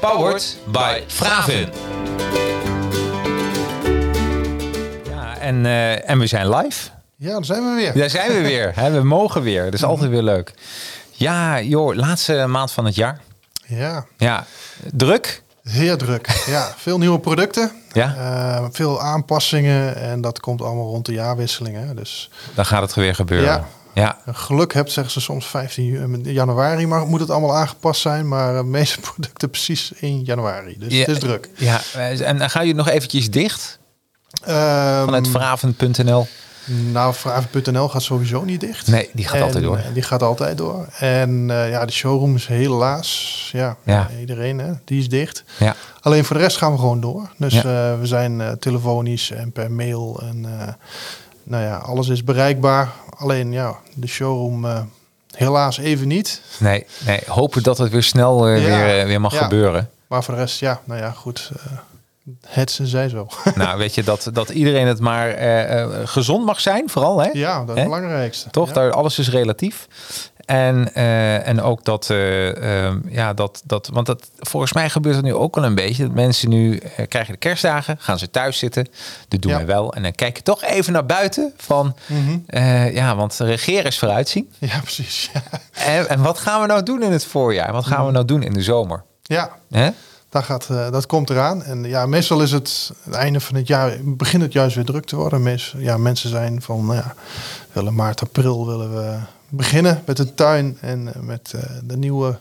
Powered by Fravin. Ja, en, eh, en we zijn live. Ja, daar zijn we weer. Daar zijn we weer. Hè, we mogen weer. Dat is altijd weer leuk. Ja, joh, laatste maand van het jaar. Ja, Ja, druk. heel druk. Ja, veel nieuwe producten. Ja. Eh, veel aanpassingen en dat komt allemaal rond de jaarwisselingen. Dus Dan gaat het weer gebeuren. Ja. Ja. geluk hebt, zeggen ze soms 15 ju- januari, maar moet het allemaal aangepast zijn. Maar de meeste producten precies in januari. Dus Ja, het is druk. Ja, en dan ga je nog eventjes dicht Ehm, vanuit vraven.nl. nou, Vraven.nl gaat sowieso niet dicht. Nee, die gaat En, altijd door. eh, Die gaat altijd door. En eh, ja, de showroom is helaas, ja, Ja. iedereen, hè, die is dicht. Ja, Alleen voor de rest gaan we gewoon door. Dus Ja. eh, we zijn eh, telefonisch en per mail. En eh, nou ja, alles is bereikbaar. Alleen ja, de showroom eh, helaas even niet. nee, nee. Hopen dat het weer snel eh, Ja. weer, eh, weer mag Ja. gebeuren. Maar voor de rest, ja, nou ja, goed. het zijn zij zo. nou, weet je, dat, dat iedereen het maar gezond mag zijn, vooral. Hè? ja, dat is het belangrijkste. Toch? Daar, alles is relatief. En, eh, en ook dat, eh, ehm, ja, dat, dat, want dat, volgens mij gebeurt het nu ook wel een beetje. Dat mensen nu eh, krijgen de kerstdagen, gaan ze thuis zitten. Dat doen Ja. wij wel. En dan kijk je toch even naar buiten van, Mhm. ja, want regeren is vooruitzien. Ja, precies. Ja. En, en wat gaan we nou doen in het voorjaar? Wat gaan we nou doen in de zomer? ja, Hè? dat, gaat, dat komt eraan. En ja, meestal is het het einde van het jaar, begint het juist weer druk te worden. Meest, ja, mensen zijn van, nou ja, willen maart, april willen we beginnen met de tuin en eh, met eh, de nieuwe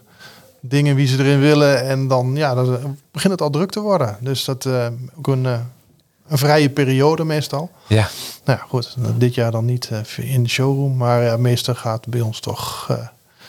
dingen wie ze erin willen. En dan, ja, dan begint het al druk te worden. Dus dat eh ook een, een vrije periode meestal. Ja. Nou ja, goed, dit jaar dan niet in de showroom, maar ja, meestal gaat bij ons toch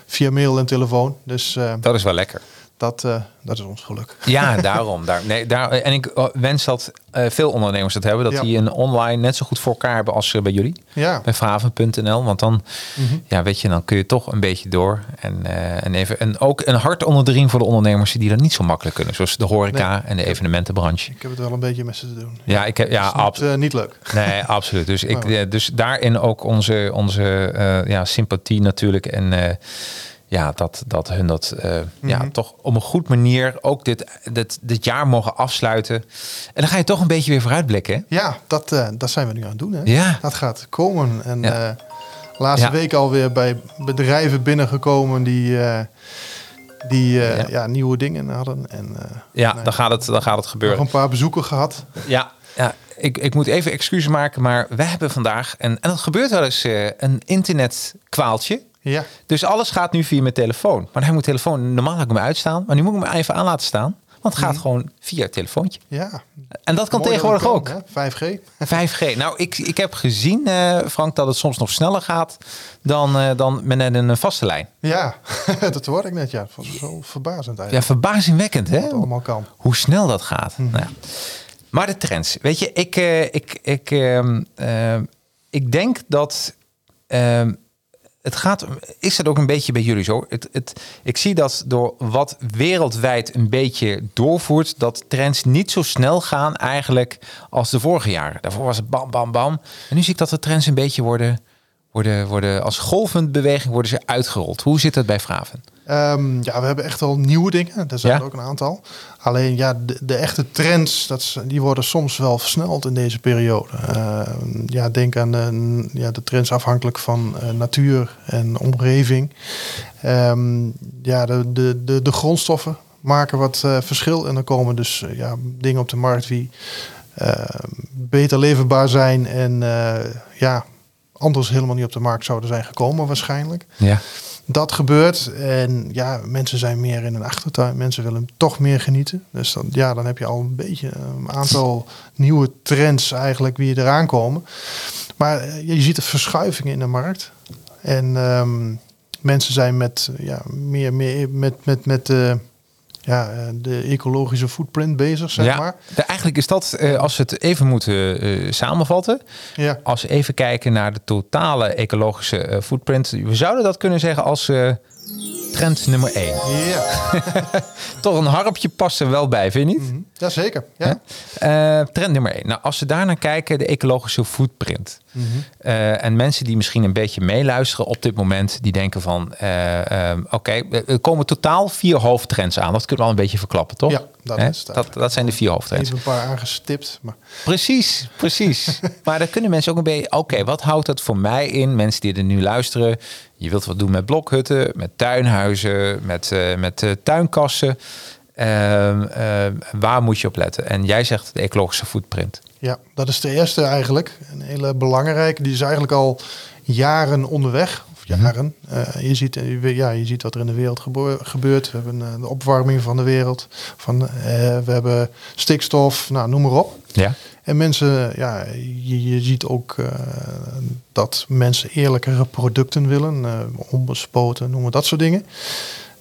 via mail en telefoon. Dus Dat is wel lekker. Dat, eh, dat is ons geluk. Ja, daarom. Daar, nee, daar, en ik eh, wens dat eh, veel ondernemers het hebben. Dat Ja. die een online net zo goed voor elkaar hebben als eh, bij jullie. Ja, Bij vraven.nl. Want dan, Mhm. ja, weet je, dan kun je toch een beetje door. En, en, even, en ook een hart onder de riem voor de ondernemers die dat niet zo makkelijk kunnen. Zoals de horeca en de evenementenbranche. ik heb het wel een beetje met ze te doen. Ja, ik heb, ja, Het is abs- niet, leuk. Nee, absoluut. Dus, ik, Oh. dus daarin ook onze, onze ja, sympathie natuurlijk. En ja, dat, dat hun dat eh, ja, Mhm. toch op een goed manier ook dit, dit, dit jaar mogen afsluiten. En dan ga je toch een beetje weer vooruitblikken. hè? Ja, dat, eh, dat zijn we nu aan het doen. Hè? Ja. Dat gaat komen. En Ja. eh laatste Ja. week alweer bij bedrijven binnengekomen die, die Ja. ja. nieuwe dingen hadden. En Ja, nee, dan, gaat het, dan gaat het nog gebeuren. een paar bezoeken gehad. Ja, ja ik, ik moet even excuses maken, maar wij hebben vandaag, en, en dat gebeurt wel eens, een internetkwaaldje. Ja, Dus alles gaat nu via mijn telefoon. Maar ik mijn telefoon, normaal had ik hem uitstaan, maar nu moet ik hem even aan laten staan. Want het gaat gewoon via het telefoontje. ja. En dat kan Mooi tegenwoordig dat ook. het kan, hè? 5G. 5G. Nou, ik, ik heb gezien, eh, Frank, dat het soms nog sneller gaat dan, eh, dan met een vaste lijn. Ja, dat hoorde ik net. Ja, dat was wel verbazend Ja, eigenlijk. verbazingwekkend, hè? Allemaal kan. Hoe snel dat gaat. Nou ja. Maar de trends. Weet je, ik, eh, ik, ik, ehm, eh, ik denk dat. Het gaat, is dat ook een beetje bij jullie zo? Het, het, ik zie dat door wat wereldwijd een beetje doorvoert, dat trends niet zo snel gaan eigenlijk als de vorige jaren. Daarvoor was het bam, bam, bam. En nu zie ik dat de trends een beetje worden, worden, worden als golvend beweging worden ze uitgerold. Hoe zit dat bij Fraven? Ehm, ja, we hebben echt al nieuwe dingen. Daar zijn Ja? er ook een aantal. Alleen ja, de, de echte trends, dat, is- die worden soms wel versneld in deze periode. Ehm, ja, denk aan de, ja, de trends afhankelijk van eh, natuur en omgeving. Ehm, ja, de, de, de, de grondstoffen maken wat eh, verschil. En dan komen dus eh, ja, dingen op de markt die beter leverbaar zijn. En ja, anders helemaal niet op de markt zouden zijn gekomen waarschijnlijk Ja. Dat gebeurt. En ja, mensen zijn meer in een achtertuin. Mensen willen toch meer genieten. Dus dan, ja, dan heb je al een beetje een aantal nieuwe trends eigenlijk die eraan komen. Maar eh, je ziet de verschuivingen in de markt. En ehm, mensen zijn met, ja, meer, meer met, met, met, eh, ja, eh, de ecologische footprint bezig, zeg ja, maar. de- eigenlijk is dat, eh, als we het even moeten eh, samenvatten, Ja, als we even kijken naar de totale ecologische footprint, we zouden dat kunnen zeggen als trend nummer 1. ja. Toch een harpje past er wel bij, vind je niet? Mhm. ja zeker. Ja. Hè? Eh, trend nummer 1. Nou, als we daar naar kijken, de ecologische footprint. Mhm. Eh, en mensen die misschien een beetje meeluisteren op dit moment, die denken van, eh, eh, oké, er komen totaal vier hoofdtrends aan. Dat kunnen we al een beetje verklappen, toch? Ja, dat is het dat, dat zijn de vier hoofdtrends. Even een paar aangestipt. Maar Precies, precies. maar dan kunnen mensen ook een beetje, oké, wat houdt dat voor mij in? Mensen die er nu luisteren, je wilt wat doen met blokhutten, met tuinhuizen, met, eh, met eh, tuinkassen. Ehm, eh, waar moet je op letten? En jij zegt de ecologische footprint. ja, dat is de eerste eigenlijk. Een hele belangrijke. Die is eigenlijk al jaren onderweg. Jaren. Eh, je, ziet, eh, ja, je ziet wat er in de wereld gebeurt. We hebben eh, de opwarming van de wereld. Van, we hebben stikstof, nou, noem maar op. Ja. En mensen, ja, je, je ziet ook dat mensen eerlijkere producten willen, onbespoten, noemen dat soort dingen.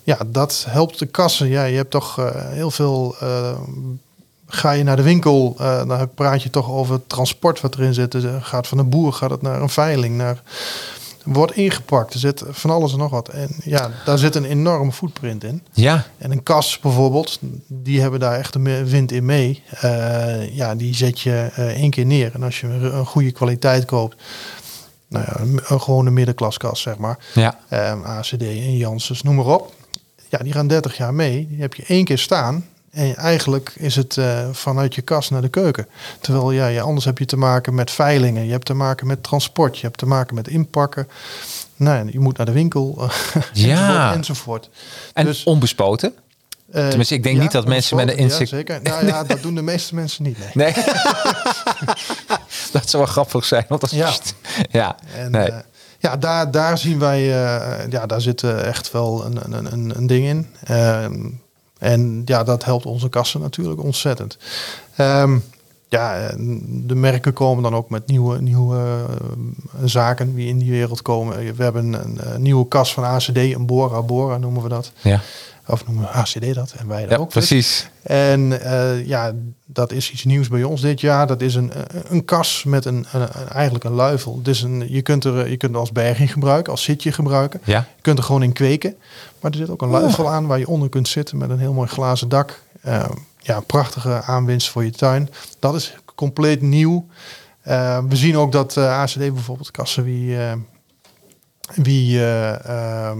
Ja, dat helpt de kassen. Ja, je hebt toch heel veel. ga je naar de winkel, eh, dan praat je toch over het transport wat erin zit. Dus, gaat van een boer, gaat het naar een veiling, naar wordt ingepakt. Er zit van alles en nog wat. En ja, daar zit een enorme footprint in. Ja, En een kas bijvoorbeeld, die hebben daar echt een wind in mee. Eh, ja, die zet je eh, één keer neer. En als je een een goede kwaliteit koopt, nou ja, een, een gewone middenklaskas zeg maar. ja. Ehm, ACD en Janssens, noem maar op. Ja, die gaan 30 jaar mee. Die heb je één keer staan. En eigenlijk is het eh, vanuit je kast naar de keuken. Terwijl ja, anders heb je te maken met veilingen. Je hebt te maken met transport. Je hebt te maken met inpakken. Nou, ja, je moet naar de winkel. Ja. enzovoort. En Dus- onbespoten? Eh, Tenminste, ik denk niet dat mensen met een insect- Ja, zeker. Nou ja, dat doen de meeste mensen niet. Nee. Nee. dat zou wel grappig zijn. Want dat is Ja. ja. En, nee. eh, ja, daar, daar zien wij, eh, ja, daar zit eh, echt wel een, een, een, een ding in. En ja, dat helpt onze kassen natuurlijk ontzettend. Ehm, ja, de merken komen dan ook met nieuwe, nieuwe eh, zaken die in die wereld komen. We hebben een, een nieuwe kas van ACD, een Bora Bora noemen we dat. ja. Of noemen we ACD dat en wij dat ja, ook. dus. precies. En eh, ja, dat is iets nieuws bij ons dit jaar. Dat is een, een kas met een, een, een- eigenlijk een luifel. Dus een, je, kunt er, je kunt als berging gebruiken, als zitje gebruiken. Ja. Je kunt er gewoon in kweken. Maar er zit ook een luifel aan waar je onder kunt zitten met een heel mooi glazen dak. Eh, ja, een prachtige aanwinst voor je tuin. Dat is compleet nieuw. Eh, we zien ook dat eh, ACD bijvoorbeeld kassen wie, eh, wie eh, ehm,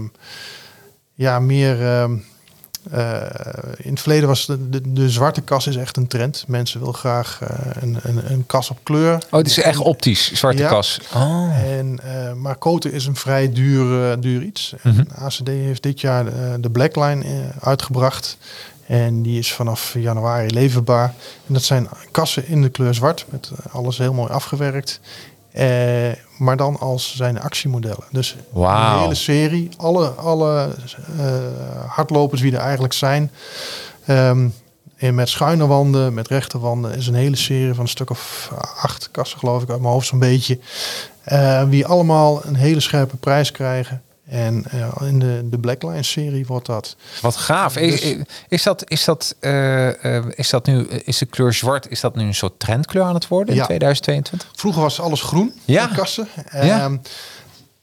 ja, meer... ehm, eh, in het verleden was de, de, de zwarte kas is echt een trend. Mensen willen graag een, een, een kas op kleur. Oh, het is echt optisch, zwarte Ja. kas. Oh. En, maar koten is een vrij duur, duur iets. Mhm. En ACD heeft dit jaar de Blackline uitgebracht. En die is vanaf januari leverbaar. En dat zijn kassen in de kleur zwart. Met eh, alles heel mooi afgewerkt. Eh, maar dan als zijn actiemodellen. Dus een hele serie. Alle, alle eh, hardlopers die er eigenlijk zijn. Ehm, en met schuine wanden, met rechte wanden. is een hele serie van een stuk of acht kassen geloof ik uit mijn hoofd zo'n beetje. Eh, die allemaal een hele scherpe prijs krijgen. En eh, in de, de Blackline serie wordt dat. Wat gaaf. Is, Dus- is dat, is, dat, eh, eh, is dat nu, is de kleur zwart, is dat nu een soort trendkleur aan het worden in Ja. 2022? Vroeger was alles groen, Ja. kassen. Ja. Ehm,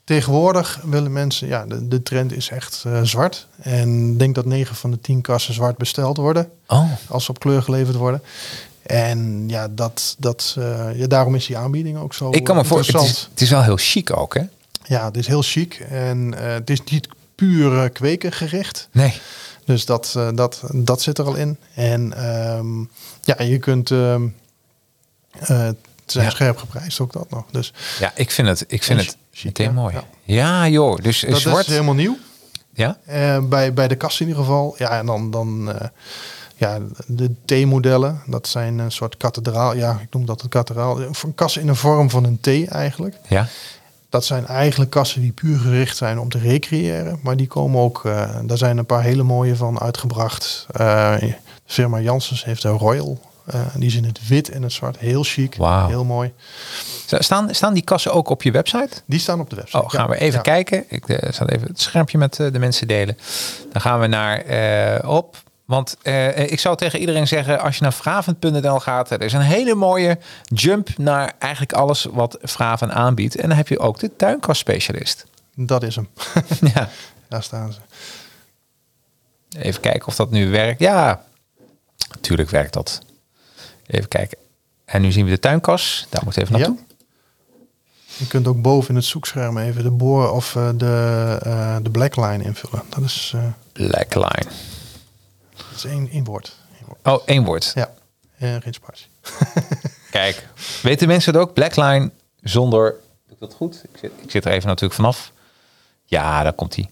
Tegenwoordig willen mensen, ja, de, de trend is echt zwart. En ik denk dat 9 van de 10 kassen zwart besteld worden. Oh, Als ze op kleur geleverd worden. En ja, dat, dat, ja, daarom is die aanbieding ook zo ik kan me voorstellen, het is, het is wel heel chic ook, hè? Ja, het is heel chic. En eh, het is niet puur kweken gericht. Nee. Dus dat, eh, dat, dat zit er al in. En ehm, ja, je kunt... ehm eh, het zijn Ja. scherp geprijsd, ook dat nog. Dus Ja, ik vind het, ik vind het chic, meteen mooi. Ja. Ja, joh. Dus dat zwart. is helemaal nieuw. Ja? Bij, bij de kast in ieder geval. Ja, en dan, dan ja, de T-modellen. Dat zijn een soort kathedraal. Ja, ik noem dat een kathedraal. Een kast in de vorm van een T eigenlijk. Ja. Dat zijn eigenlijk kassen die puur gericht zijn om te recreëren. Maar die komen ook, eh, daar zijn een paar hele mooie van uitgebracht. Eh firma Janssens heeft een Royal. eh, die is in het wit en het zwart. Heel chic. Heel mooi. Staan, staan die kassen ook op je website? Die staan op de website. Oh, gaan Ja, we even ja. kijken. Ik zal even het schermpje met de mensen delen. Dan gaan we naar op. Want eh, ik zou tegen iedereen zeggen, als je naar Vravend.nl gaat, er is een hele mooie jump naar eigenlijk alles wat Vraven aanbiedt. En dan heb je ook de tuinkastspecialist. Dat is hem. ja. Daar staan ze. Even kijken of dat nu werkt. Ja, natuurlijk werkt dat. Even kijken. En nu zien we de tuinkas. Daar moet even naartoe. Ja. Je kunt ook boven in het zoekscherm even de boor of uh, de, uh, de blackline invullen. Dat is. Uh, blackline. Is één, één woord. Eén woord. Oh, één woord. Ja, en geen spatie. Kijk, weten mensen het ook? Blackline zonder. Doe ik dat goed? Ik zit, ik zit er even natuurlijk vanaf. Ja, daar komt hij.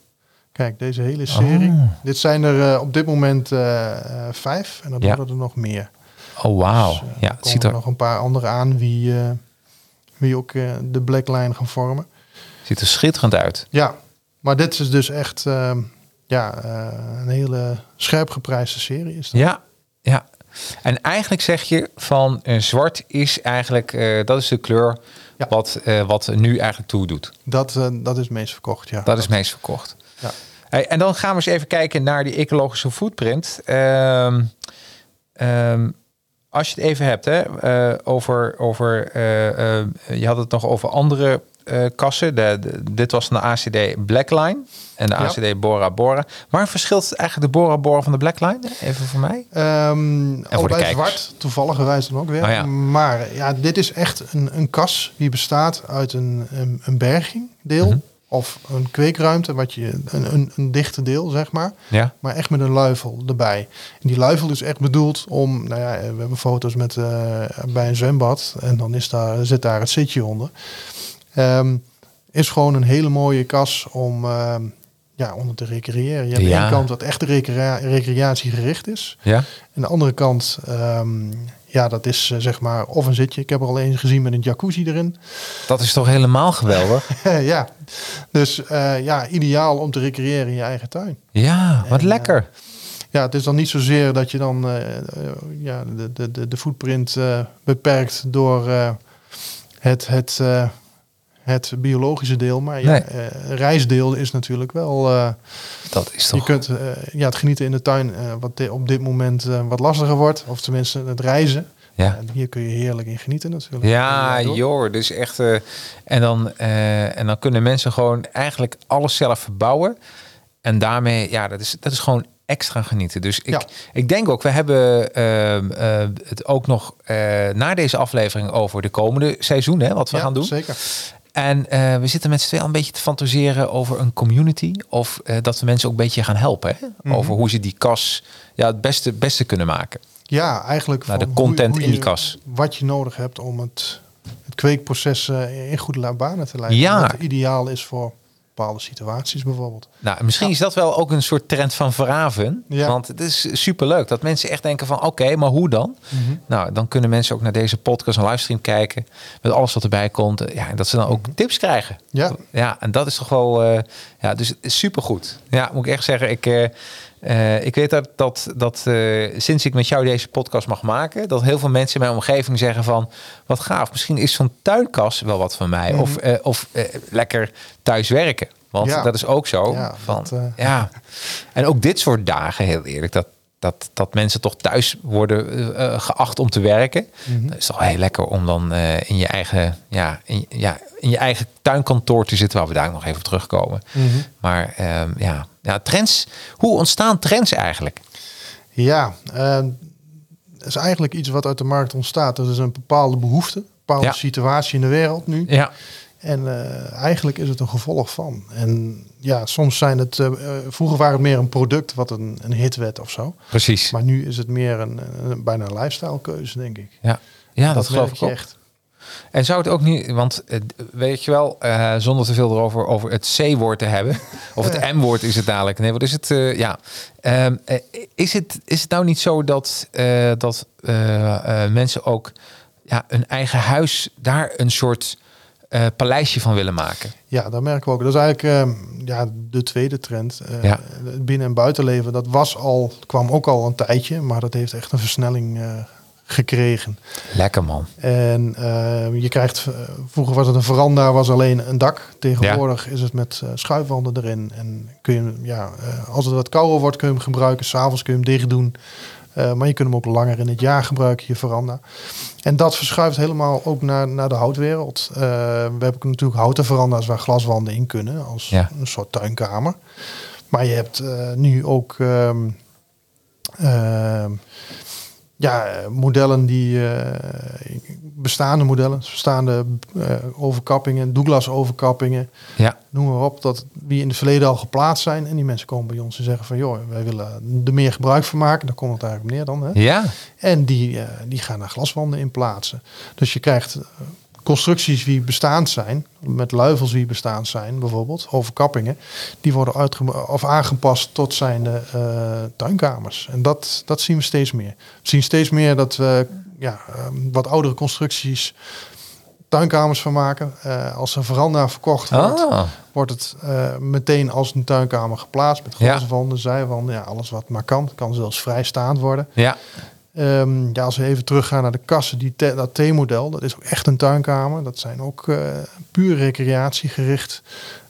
Kijk, deze hele serie. Oh. Dit zijn er uh, op dit moment uh, vijf en dan ja. worden er nog meer. Oh, wauw. Dus, uh, ja, het ziet er nog een paar andere aan wie, wie ook de black line gaan vormen. Ziet er schitterend uit. Ja, maar dit is dus echt ja, een hele scherp geprijsde serie. Is dat? Ja, ja. En eigenlijk zeg je van zwart is eigenlijk, dat is de kleur ja. wat, wat nu eigenlijk toe doet. Dat, dat is meest verkocht, ja. Dat, dat is meest verkocht. Ja. Hey, en dan gaan we eens even kijken naar die ecologische footprint. Um, um, als je het even hebt hè, uh, over, over uh, uh, je had het nog over andere kassen. De, de, dit was de ACD Blackline en de ACD ja. Bora Bora. Waar verschilt eigenlijk de Bora Bora van de Blackline? Even voor mij. Um, en voor de zwart, toevallig wijs dan ook weer. Oh, ja. Maar ja, dit is echt een, een kas die bestaat uit een, een, een berging deel. Mm -hmm. Of een kweekruimte, wat je een, een, een dichte deel, zeg maar. Ja. Maar echt met een luifel erbij. En die luifel is echt bedoeld om, nou ja, we hebben foto's met uh, bij een zwembad. En dan is daar, zit daar het zitje onder. Um, is gewoon een hele mooie kas om, uh, ja, om te recreëren. Je hebt ja. aan de ene kant wat echt recrea recreatie gericht is. Ja. En de andere kant, um, ja, dat is uh, zeg maar of een zitje. Ik heb er al eens gezien met een jacuzzi erin. Dat is toch helemaal geweldig? ja, dus uh, ja, ideaal om te recreëren in je eigen tuin. Ja, wat en, lekker. Uh, ja, het is dan niet zozeer dat je dan ja, de, de, de, de footprint beperkt door het, het, het biologische deel. Maar ja, nee. reisdeel is natuurlijk wel... dat is toch... Je kunt ja, het genieten in de tuin, wat op dit moment wat lastiger wordt. Of tenminste het reizen. Ja. En hier kun je heerlijk in genieten natuurlijk. Ja, joh. Dus echt. En, dan, en dan kunnen mensen gewoon eigenlijk alles zelf verbouwen. En daarmee, ja, dat is, dat is gewoon extra genieten. Dus ik, ja. ik denk ook, we hebben uh, het ook nog na deze aflevering over de komende seizoen, hè, wat we ja, gaan doen. Zeker. En uh, we zitten met z'n tweeën een beetje te fantaseren over een community. Of uh, dat we mensen ook een beetje gaan helpen. Hè? Mm -hmm. Over hoe ze die kas ja, het beste, beste kunnen maken. Ja, eigenlijk naar de content hoe, hoe in die kas. Wat je nodig hebt om het, het kweekproces uh, in goede banen te leiden. Ja. Wat ideaal is voor bepaalde situaties bijvoorbeeld. Nou, misschien ja. is dat wel ook een soort trend van verraven. Ja. Want het is superleuk dat mensen echt denken van oké, okay, maar hoe dan? Mm -hmm. Nou, dan kunnen mensen ook naar deze podcast en livestream kijken. Met alles wat erbij komt. Ja, en dat ze dan ook tips krijgen. Ja. Ja, en dat is toch wel... Uh, ja, dus supergoed. Ja, moet ik echt zeggen. Ik... Uh, uh, ik weet dat, dat, dat uh, sinds ik met jou deze podcast mag maken, dat heel veel mensen in mijn omgeving zeggen van wat gaaf, misschien is zo'n tuinkas wel wat van mij. Mm. Of, uh, of lekker thuis werken. Want ja. dat is ook zo. Ja, van, dat, ja. En ook dit soort dagen, heel eerlijk, dat, dat, dat mensen toch thuis worden geacht om te werken. Mhm. Mm -hmm. Dat is toch heel lekker om dan in je eigen, ja, in, ja, in je eigen tuinkantoor te zitten, waar we daar nog even op terugkomen. Mhm. Mm -hmm. Maar um, ja, ja, trends. Hoe ontstaan trends eigenlijk? Ja, uh, is eigenlijk iets wat uit de markt ontstaat. Dat is een bepaalde behoefte, een bepaalde Ja. situatie in de wereld nu. Ja, En uh, eigenlijk is het een gevolg van. En ja, soms zijn het. Uh, vroeger waren het meer een product wat een, een hit werd of zo. precies. Maar nu is het meer een, een bijna een lifestyle keuze, denk ik. Ja, ja dat, geloof ik ook. echt. En zou het ook niet, want eh, weet je wel, eh, zonder te veel erover over het C-woord te hebben, of het M-woord is het dadelijk. Nee, wat is het? eh, ja, Ehm, eh, is, het, is het nou niet zo dat, eh, dat eh, eh, mensen ook ja, een eigen huis daar een soort eh, paleisje van willen maken? Ja, dat merken we ook. Dat is eigenlijk eh, ja, de tweede trend. Eh, Ja. Het binnen- en buitenleven, dat was al, kwam ook al een tijdje, maar dat heeft echt een versnelling eh, gekregen. Lekker man. En uh, je krijgt, uh, vroeger was het een veranda, was alleen een dak. Tegenwoordig ja. is het met uh, schuifwanden erin. En kun je, ja, als het wat kouder wordt, kun je hem gebruiken. S'avonds kun je hem dicht doen. Maar je kunt hem ook langer in het jaar gebruiken, je veranda. En dat verschuift helemaal ook naar, naar de houtwereld. we hebben natuurlijk houten veranda's waar glaswanden in kunnen, als ja. een soort tuinkamer. Maar je hebt nu ook um, ja, modellen die bestaande modellen, bestaande uh, overkappingen, Douglas overkappingen, ja. noem maar op, dat die in het verleden al geplaatst zijn. En die mensen komen bij ons en zeggen van, joh, wij willen er meer gebruik van maken. Daar komt het eigenlijk neer dan. Hè? Ja. En die, uh, die gaan naar glaswanden in plaatsen. Dus je krijgt constructies die bestaand zijn, met luifels die bestaand zijn, bijvoorbeeld, overkappingen, die worden uitge of aangepast tot zijn de uh, tuinkamers. En dat, dat zien we steeds meer. We zien steeds meer dat we ja, um, wat oudere constructies tuinkamers van maken. Uh, als een veranda verkocht wordt, Ah. wordt het uh, meteen als een tuinkamer geplaatst met Ja. glaswanden, zijwanden, ja, alles wat maar kan. Het kan zelfs vrijstaand worden. Ja. Ehm, ja, als we even teruggaan naar de kassen, die T- dat T-model, dat is ook echt een tuinkamer. Dat zijn ook eh, puur recreatiegericht.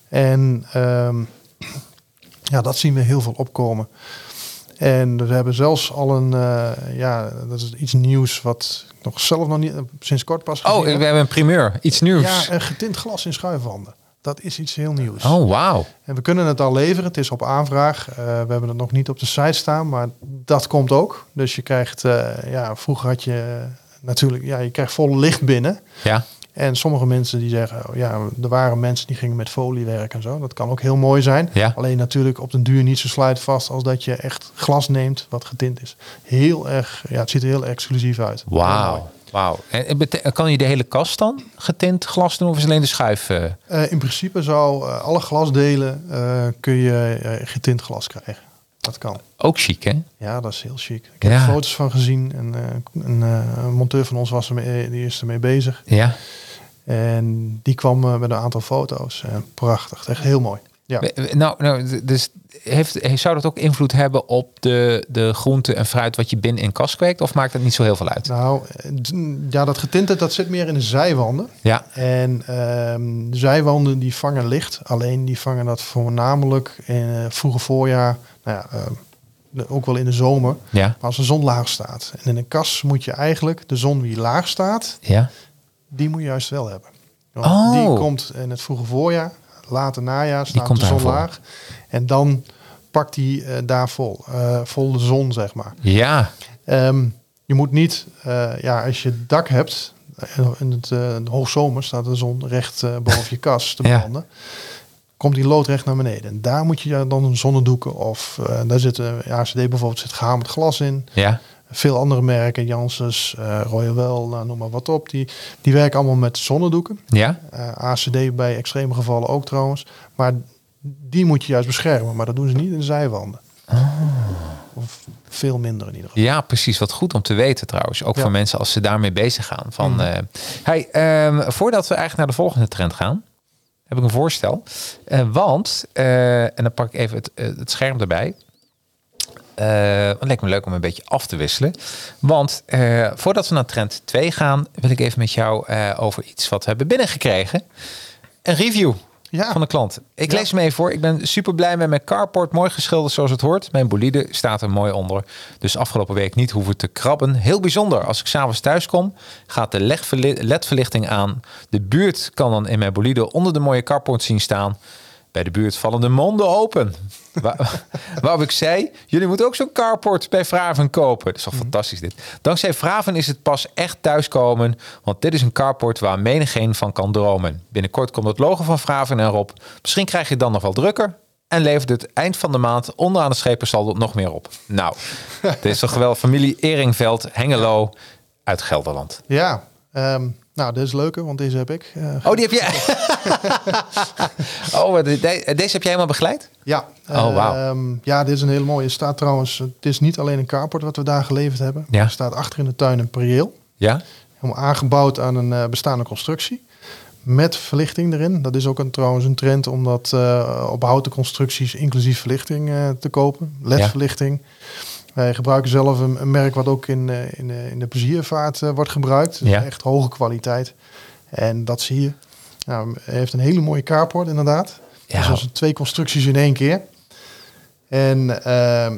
En ehm, ja, dat zien we heel veel opkomen. En we hebben zelfs al een, eh, ja, dat is iets nieuws wat ik nog zelf nog niet, sinds kort pas Oh, we heb. hebben een primeur. Iets nieuws. Ja, een getint glas in schuifwanden. Dat is iets heel nieuws. Oh, wauw. En we kunnen het al leveren. Het is op aanvraag. Eh, we hebben het nog niet op de site staan, maar dat komt ook. Dus je krijgt, eh, ja, vroeger had je natuurlijk, ja, je krijgt vol licht binnen. Ja. En sommige mensen die zeggen, oh, ja, er waren mensen die gingen met folie werken en zo. Dat kan ook heel mooi zijn. Ja. Alleen natuurlijk op den duur niet zo sluitvast als dat je echt glas neemt wat getint is. Heel erg, ja, het ziet er heel exclusief uit. Wauw. Wauw. En kan je de hele kast dan getint glas doen of is alleen de schuif? eh? Eh, in principe zou eh, alle glasdelen kun je getint glas krijgen. Dat kan. Ook chic, hè? Ja, dat is heel chic. Ik heb Ja. er foto's van gezien. En, een, monteur van ons was ermee, die is ermee bezig. Ja. En die kwam eh, met een aantal foto's. Prachtig. Echt heel mooi. Ja. Nou, nou dus heeft, heeft- zou dat ook invloed hebben op de, de groente en fruit wat je binnen in kast kweekt? Of maakt dat niet zo heel veel uit? Nou, eh, ja, dat getinte dat zit meer in de zijwanden. Ja. En ehm, de zijwanden die vangen licht. Alleen die vangen dat voornamelijk in het vroege voorjaar. Nou ja, ehm, ook wel in de zomer. Ja. Maar als de zon laag staat. En in een kas moet je eigenlijk de zon die laag staat, Ja. Die moet je juist wel hebben. Want Oh. Die komt in het vroege voorjaar, late najaar staat komt de zon laag. En dan pakt die eh, daar vol, eh, vol de zon, zeg maar. Ja. Ehm, je moet niet, eh, ja, als je dak hebt, in het uh, hoogzomer staat de zon recht boven je kas te Ja. branden. Komt die loodrecht naar beneden. En daar moet je dan een zonnedoeken of daar zit een ACD bijvoorbeeld zit gehamerd glas in. Ja. Veel andere merken, Janssens, eh Royal Well, nou, noem maar wat op. Die, die werken allemaal met zonnedoeken. Ja. Eh, ACD bij extreme gevallen ook trouwens. Maar die moet je juist beschermen. Maar dat doen ze niet in de zijwanden. Of veel minder in ieder geval. Ja, precies. Wat goed om te weten trouwens. Ook Ja. voor mensen als ze daarmee bezig gaan. Van, Mhm. eh, hey, ehm, voordat we eigenlijk naar de volgende trend gaan, heb ik een voorstel. Want, en dan pak ik even het, het scherm erbij. Eh, het lijkt me leuk om een beetje af te wisselen. Want eh, voordat we naar trend 2 gaan, wil ik even met jou eh, over iets wat we hebben binnengekregen. Een review Ja. van de klant. Ik Ja. lees hem even voor. Ik ben super blij met mijn carport. Mooi geschilderd zoals het hoort. Mijn bolide staat er mooi onder. Dus afgelopen week niet hoeven te krabben. Heel bijzonder. Als ik s'avonds thuis kom, gaat de ledverlichting aan. De buurt kan dan in mijn bolide onder de mooie carport zien staan. Bij de buurt vallen de monden open. Waar, waarop ik zei, jullie moeten ook zo'n carport bij Vraven kopen. Dat is toch fantastisch dit. Dankzij Vraven is het pas echt thuiskomen. Want dit is een carport waar menigeen van kan dromen. Binnenkort komt het logo van Vraven erop. Misschien krijg je het dan nog wel drukker. En levert het eind van de maand onderaan de schepensaldo nog meer op. Nou, dit is toch wel familie Eringveld, Hengelo uit Gelderland. Ja, ehm, nou, dit is leuker, want deze heb ik. eh, Oh, die heb jij. oh, de- de- deze heb jij helemaal begeleid? Ja. Oh, wauw. Ehm, ja, dit is een hele mooie. Er staat trouwens, het is niet alleen een carport wat we daar geleverd hebben. Ja. Er staat achter in de tuin een prieel. Ja? Helemaal aangebouwd aan een eh, bestaande constructie. Met verlichting erin. Dat is ook een, trouwens een trend om dat eh, op houten constructies inclusief verlichting te kopen. LED-verlichting. Wij gebruiken zelf een, een merk wat ook in, eh, in, eh, in de pleziervaart eh, wordt gebruikt. Dus Ja. echt hoge kwaliteit. En dat zie je. Nou, hij heeft een hele mooie carport inderdaad. Ja. Dus dat twee constructies in één keer. En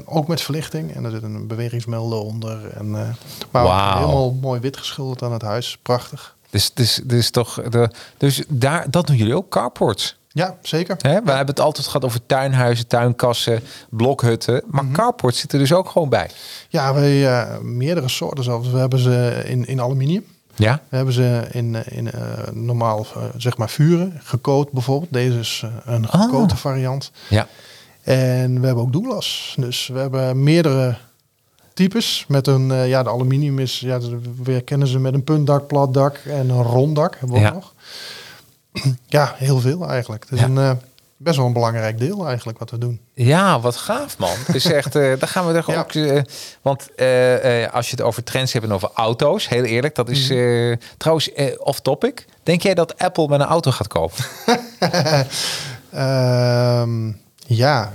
ook met verlichting. En er zit een bewegingsmelder onder. En, eh, maar Wauw. helemaal mooi wit geschilderd aan het huis. Prachtig. Dus, dus, dus toch, de, dus daar, dat doen jullie ook, carports. Ja, zeker. Hè? We hebben het altijd gehad over tuinhuizen, tuinkassen, blokhutten. Maar Mhm. carports zitten er dus ook gewoon bij. Ja, wij eh, meerdere soorten zelfs. We hebben ze in, in aluminium. Ja? We hebben ze in, in eh, normaal, eh, zeg maar, vuren. Gekoot bijvoorbeeld. Deze is eh, een Ah. gekote variant. Ja. En we hebben ook douglas. Dus we hebben meerdere types. Met een, ja, de aluminium is, ja, we herkennen ze met een puntdak, plat dak en een rond dak. Hebben we Ja. ook nog. Ja, heel veel eigenlijk. Het is Ja. een, eh, best wel een belangrijk deel eigenlijk wat we doen. Ja, wat gaaf man. Dus echt, eh daar gaan we er Ja. ook. eh, want eh, als je het over trends hebt en over auto's, heel eerlijk, dat is Mhm. trouwens off topic. Denk jij dat Apple met een auto gaat kopen? Ehm, ja,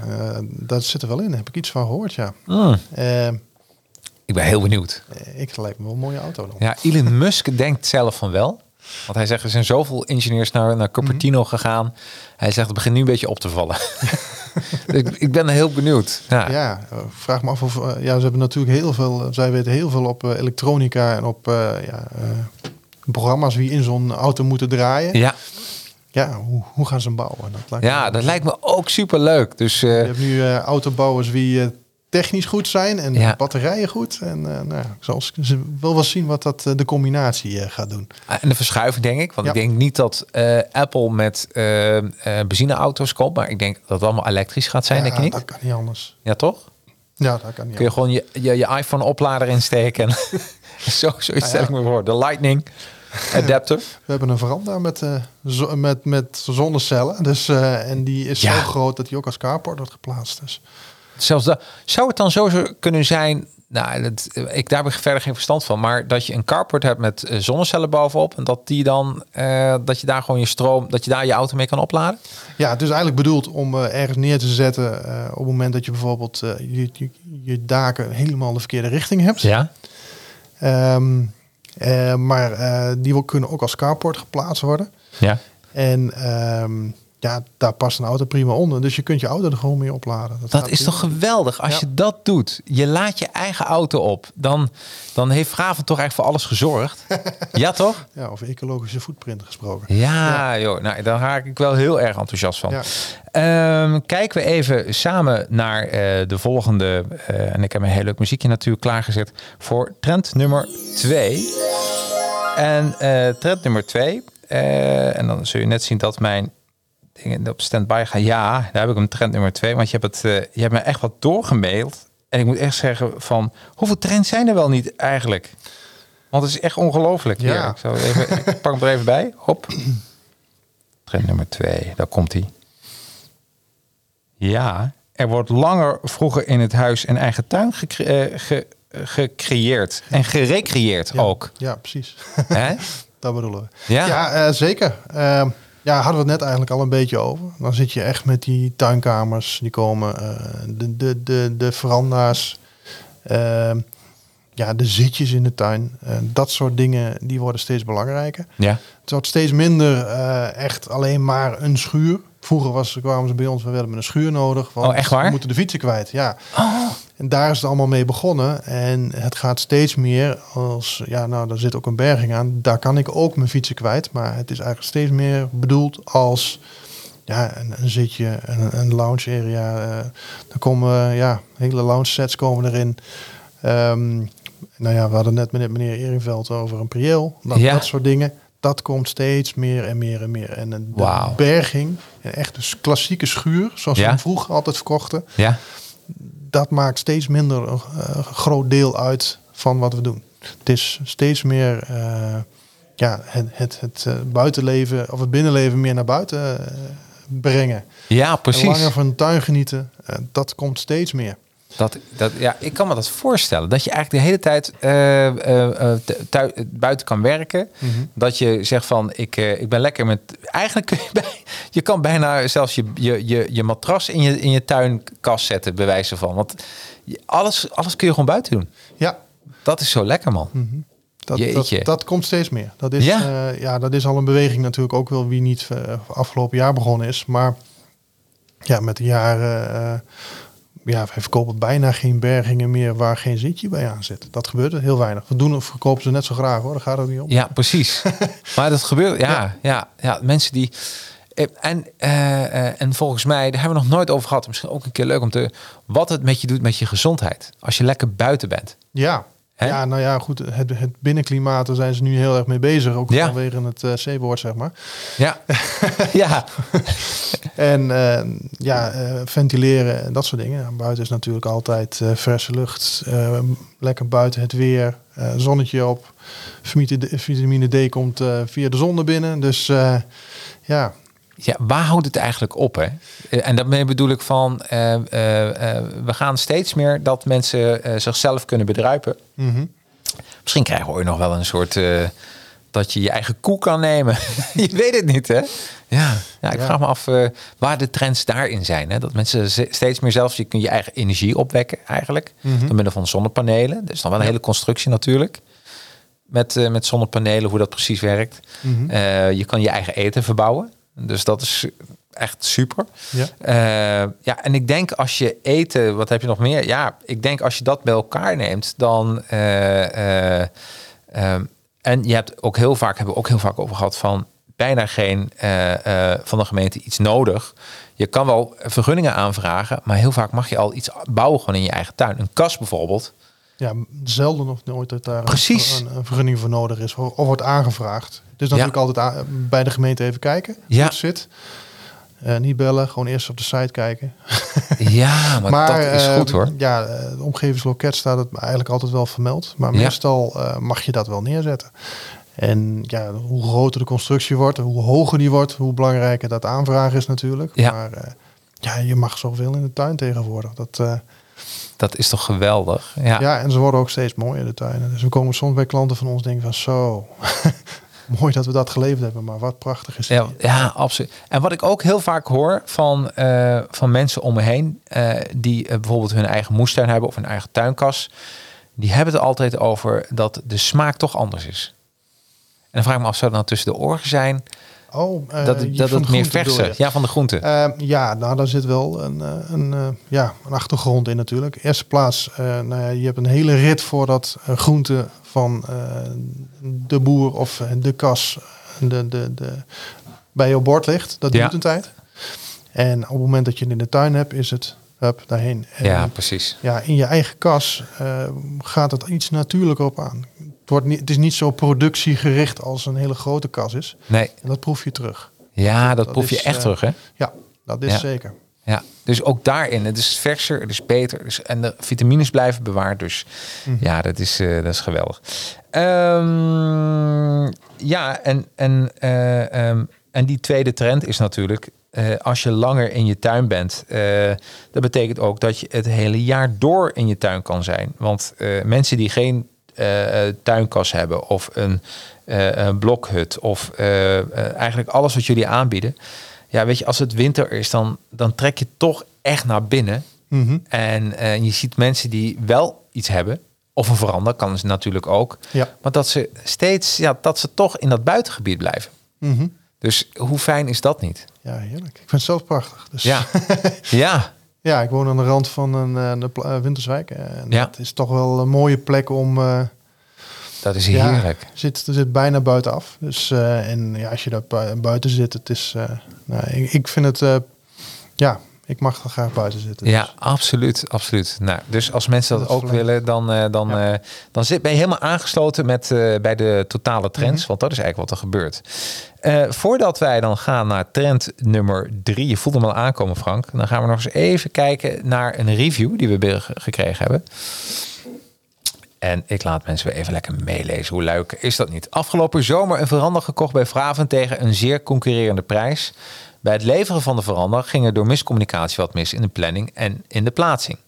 dat zit er wel in. Daar heb ik iets van gehoord, ja. Hmm, Ehm, ik ben heel benieuwd. ik lijkt me wel een mooie auto dan. Ja, Elon Musk denkt zelf van wel. Want hij zegt, er zijn zoveel ingenieurs naar, naar Cupertino Mhm. gegaan. Hij zegt, het begint nu een beetje op te vallen. Dus ik, ik ben heel benieuwd. Ja. Ja, eh, vraag me af of... eh, ja, ze hebben natuurlijk heel veel... eh, zij weten heel veel op elektronica en op ja, programma's wie in zo'n auto moeten draaien. Ja, Ja, hoe, hoe gaan ze hem bouwen? Dat lijkt ja, me- dat lijkt me ook super leuk. Dus Je hebt nu autobouwers wie technisch goed zijn en Ja. batterijen goed. En eh nou, ik zal wil wel zien wat dat eh, de combinatie eh, gaat doen. en de verschuiving denk ik. Want Ja. ik denk niet dat Apple met benzineauto's komt. Maar ik denk dat het allemaal elektrisch gaat zijn, ja, denk je niet? dat kan niet anders. Ja, toch? Ja, dat kan niet Kun je anders. gewoon je, je, je iPhone oplader insteken. En zo, zoiets stel ik me voor. De Lightning adapter. We hebben een veranda met, zo- met, met zonnecellen. Dus, en die is Ja. zo groot dat die ook als carport wordt geplaatst. Dus. Zelfs dat, zou het dan zo kunnen zijn... Nou, dat, ik, daar heb ik verder geen verstand van. Maar dat je een carport hebt met eh, zonnecellen bovenop... en dat, die dan, eh, dat je daar gewoon je stroom... dat je daar je auto mee kan opladen? Ja, het is eigenlijk bedoeld om eh, ergens neer te zetten op het moment dat je bijvoorbeeld je, je, je daken helemaal de verkeerde richting hebt. Ja. Ehm, eh, maar die wil- kunnen ook als carport geplaatst worden. Ja. En ehm, ja, daar past een auto prima onder. Dus je kunt je auto er gewoon mee opladen. Dat is toch geweldig als Ja. je dat doet. Je laat je eigen auto op. Dan, dan heeft Graven toch echt voor alles gezorgd. ja, toch? Ja, over ecologische footprint gesproken. Ja, joh. Nou, daar raak ik wel heel erg enthousiast van. Ja. Ehm, kijken we even samen naar eh, de volgende. eh, en ik heb een heel leuk muziekje natuurlijk klaargezet voor trend nummer 2. En eh, trend nummer 2. en dan zul je net zien dat mijn dingen op standby gaan. Ja, daar heb ik hem trend nummer 2. Want je hebt, het, eh, je hebt me echt wat doorgemaild. En ik moet echt zeggen van hoeveel trends zijn er wel niet eigenlijk? Want het is echt ongelooflijk. Ja. Hier, ik, zal even, ik pak hem er even bij. Hop. Trend nummer 2, daar komt hij. Ja, er wordt langer vroeger in het huis een eigen tuin gecre- eh, ge- gecreëerd en gerecreëerd Ja, ook. Ja, precies. Hè? Dat bedoelen we. Ja. Ja, eh, zeker. Ehm, ja, hadden we het net eigenlijk al een beetje over. Dan zit je echt met die tuinkamers. Die komen, eh, de, de, de, de veranda's. ehm, ja, de zitjes in de tuin. Eh, dat soort dingen, die worden steeds belangrijker. Ja. Het wordt steeds minder eh, echt alleen maar een schuur. Vroeger was, kwamen ze bij ons, we werden met een schuur nodig. Want Oh, echt waar? We moeten de fietsen kwijt, ja. En daar is het allemaal mee begonnen. En het gaat steeds meer als, ja, nou, daar zit ook een berging aan. Daar kan ik ook mijn fietsen kwijt. Maar het is eigenlijk steeds meer bedoeld als ja, een, een zitje, een, een lounge area. er komen, ja, hele lounge sets komen erin. Ehm, nou ja, we hadden net met meneer Eringveld over een prieel. Dat, Ja. dat soort dingen. Dat komt steeds meer en meer en meer. En de berging, een echte klassieke schuur, zoals Ja. we vroeger altijd verkochten Ja. Dat maakt steeds minder een eh, groot deel uit van wat we doen. Het is steeds meer eh, ja, het, het, het eh, buitenleven of het binnenleven meer naar buiten brengen. Ja, En precies. langer van de tuin genieten, dat komt steeds meer. Dat, dat, ja, ik kan me dat voorstellen. Dat je eigenlijk de hele tijd eh, eh, eh, buiten kan werken. Dat je zegt van, ik, ik ben lekker met eigenlijk kun je, bij, je kan bijna zelfs je, je, je, je matras in je, in je tuinkast zetten, bij wijze van. Want alles, alles kun je gewoon buiten doen. Ja, Dat is zo lekker, man. dat, dat, Jeetje. dat komt steeds meer. Dat is, Ja. ja. ja, dat is al een beweging natuurlijk ook wel wie niet afgelopen jaar begonnen is. Maar ja, met de jaren... ja, wij verkopen bijna geen bergingen meer waar geen zitje bij aan zit. Dat gebeurt er heel weinig. We doen of verkopen ze net zo graag hoor. Daar gaat het niet om. Ja, precies. maar dat gebeurt, ja, ja, ja, mensen die. eh, En, eh, eh, en volgens mij, daar hebben we nog nooit over gehad. Misschien ook een keer leuk om te. Wat het met je doet met je gezondheid. Als je lekker buiten bent. Ja. Hè? Ja, nou ja, goed. Het, het binnenklimaat, daar zijn ze nu heel erg mee bezig. Ook Ja. vanwege het eh C-woord, zeg maar. Ja, ja, En eh, ja, eh, ventileren en dat soort dingen. Ja, buiten is natuurlijk altijd verse lucht. lekker buiten het weer. zonnetje op. Vitamine D, vitamine D komt via de zon naar binnen. Dus ja, ja. Waar houdt het eigenlijk op? Hè? Eh, En daarmee bedoel ik van. eh, eh, we gaan steeds meer dat mensen zichzelf kunnen bedruipen. mhm. Misschien krijgen we ooit nog wel een soort. dat je je eigen koe kan nemen. je weet het niet, hè? Ja, ja ik Ja. vraag me af waar de trends daarin zijn. Hè? Dat mensen steeds meer zelfs je kun je eigen energie opwekken, eigenlijk. Mhm. Door middel van zonnepanelen. Dat is dan wel een hele constructie natuurlijk. Met, met zonnepanelen, hoe dat precies werkt. Mhm. Je kan je eigen eten verbouwen. Dus dat is echt super. ja. Eh, ja, en ik denk als je eten, wat heb je nog meer? Ja, ik denk als je dat bij elkaar neemt, dan. eh, eh, ehm, en je hebt ook heel vaak, hebben we ook heel vaak over gehad van bijna geen van de gemeente iets nodig. Je kan wel vergunningen aanvragen, maar heel vaak mag je al iets bouwen gewoon in je eigen tuin. Een kast bijvoorbeeld. ja, zelden of nooit dat daar een- Precies. Een, een vergunning voor nodig is. Of wordt aangevraagd. Dus natuurlijk altijd a- bij de gemeente even kijken hoe Ja. het zit. Eh, niet bellen, gewoon eerst op de site kijken. Ja, maar, dat is eh, goed hoor. Ja, eh, de omgevingsloket staat het eigenlijk altijd wel vermeld. Maar meestal eh, mag je dat wel neerzetten. En ja, hoe groter de constructie wordt, hoe hoger die wordt, hoe belangrijker dat aanvragen is natuurlijk. Ja. Maar eh, ja, je mag zoveel in de tuin tegenwoordig. Dat, eh, Dat is toch geweldig. Ja, ja. en ze worden ook steeds mooier, de tuinen. Dus we komen soms bij klanten van ons denken van zo, mooi dat we dat geleverd hebben. Maar wat prachtig is Ja, ja, absoluut. En wat ik ook heel vaak hoor van, eh, van mensen om me heen, eh, die eh, bijvoorbeeld hun eigen moestuin hebben of hun eigen tuinkas, die hebben het altijd over dat de smaak toch anders is. En dan vraag ik me af, zou dat nou tussen de oren zijn? Oh, eh, dat het, dat het meer je? ja, van de groenten. Eh, ja, nou, daar zit wel een, eh, een, eh, ja, een achtergrond in natuurlijk. Eerste plaats, eh, nou ja, je hebt een hele rit voordat groente van eh, de boer of eh, de kas de, de, de, bij je bord ligt. Dat Ja. duurt een tijd. En op het moment dat je het in de tuin hebt, is het hup, daarheen. En, ja, precies. ja, in je eigen kas eh, gaat het iets natuurlijker op aan. Het, wordt niet, het is niet zo productiegericht als een hele grote kas is. Nee, En dat proef je terug. ja, dat, Dat proef je is, echt eh, terug, hè? Ja, dat is Ja. zeker. Ja, dus ook daarin, het is verser, het is beter. Dus, en de vitamines blijven bewaard. Dus Mhm. ja, dat is, eh, dat is geweldig. Ehm, ja, en, en, eh, ehm, en die tweede trend is natuurlijk... als je langer in je tuin bent, dat betekent ook dat je het hele jaar door in je tuin kan zijn. Want mensen die geen tuinkas hebben of een, eh, een blokhut of eh, eh, eigenlijk alles wat jullie aanbieden. Ja, weet je, als het winter is, dan, dan trek je toch echt naar binnen. Mhm. En eh, je ziet mensen die wel iets hebben, of een verander kan ze natuurlijk ook. Ja. Maar dat ze steeds, ja, dat ze toch in dat buitengebied blijven. Mhm. Dus hoe fijn is dat niet? Ja, heerlijk. Ik vind het zelf prachtig. Dus, Ja, ja, ja, ik woon aan de rand van een eh, de eh, Winterswijk. En Ja. Het is toch wel een mooie plek om... eh, dat is ja, heerlijk. zit, er zit bijna buitenaf. Dus, eh, en ja, als je daar bui- buiten zit, het is... eh, nou, ik, ik vind het... eh, ja, ik mag er graag buiten zitten. Ja, Dus, absoluut, absoluut. Nou, dus als mensen dat, Dat ook willen, dan, eh, dan, Ja. eh, dan zit, ben je helemaal aangesloten met, eh, bij de totale trends. Mhm. Want dat is eigenlijk wat er gebeurt. Voordat wij dan gaan naar trend nummer drie. Je voelt hem al aankomen, Frank. Dan gaan we nog eens even kijken naar een review die we gekregen hebben. En ik laat mensen weer even lekker meelezen. Hoe leuk is dat niet? Afgelopen zomer een verander gekocht bij Vraven tegen een zeer concurrerende prijs. Bij het leveren van de verander ging er door miscommunicatie wat mis in de planning en in de plaatsing.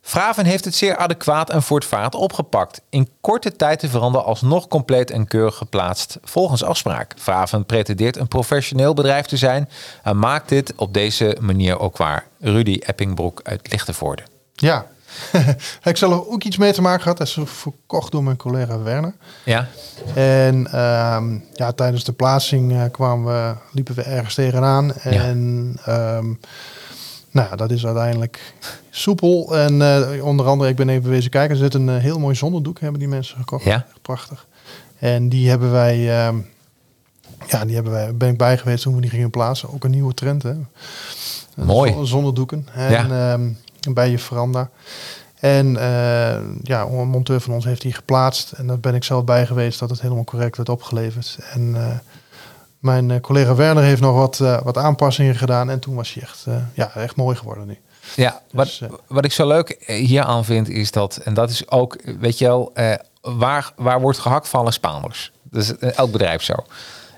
Fraven heeft het zeer adequaat en voortvarend opgepakt. In korte tijd de veranda alsnog compleet en keurig geplaatst volgens afspraak. Fraven pretendeert een professioneel bedrijf te zijn en maakt dit op deze manier ook waar. Rudy Eppingbroek uit Lichtenvoorde. Ja, ik zal er ook iets mee te maken gehad. Dat is verkocht door mijn collega Werner. Ja, En ehm, ja, tijdens de plaatsing eh, kwamen we, liepen we ergens tegenaan. En ehm, nou ja, dat is uiteindelijk soepel. En eh, onder andere, ik ben even wezen kijken. Er zit een eh, heel mooi zonnedoek, hebben die mensen gekocht. Ja. Prachtig. En die hebben wij, ehm, ja, die hebben wij, ben ik bij geweest toen we die gingen plaatsen. Ook een nieuwe trend, hè. Mooi. Zon- Zonnedoeken. En Ja. Bij je veranda. En eh, ja, een monteur van ons heeft die geplaatst. En daar ben ik zelf bij geweest dat het helemaal correct werd opgeleverd. En eh, mijn eh, collega Werner heeft nog wat, wat aanpassingen gedaan. En toen was hij echt, ja, echt mooi geworden nu. Ja, wat, Dus, eh, wat ik zo leuk hier aan vind is dat, en dat is ook, weet je wel, waar, waar wordt gehakt vallen Spaanders. Dus eh, elk bedrijf zo.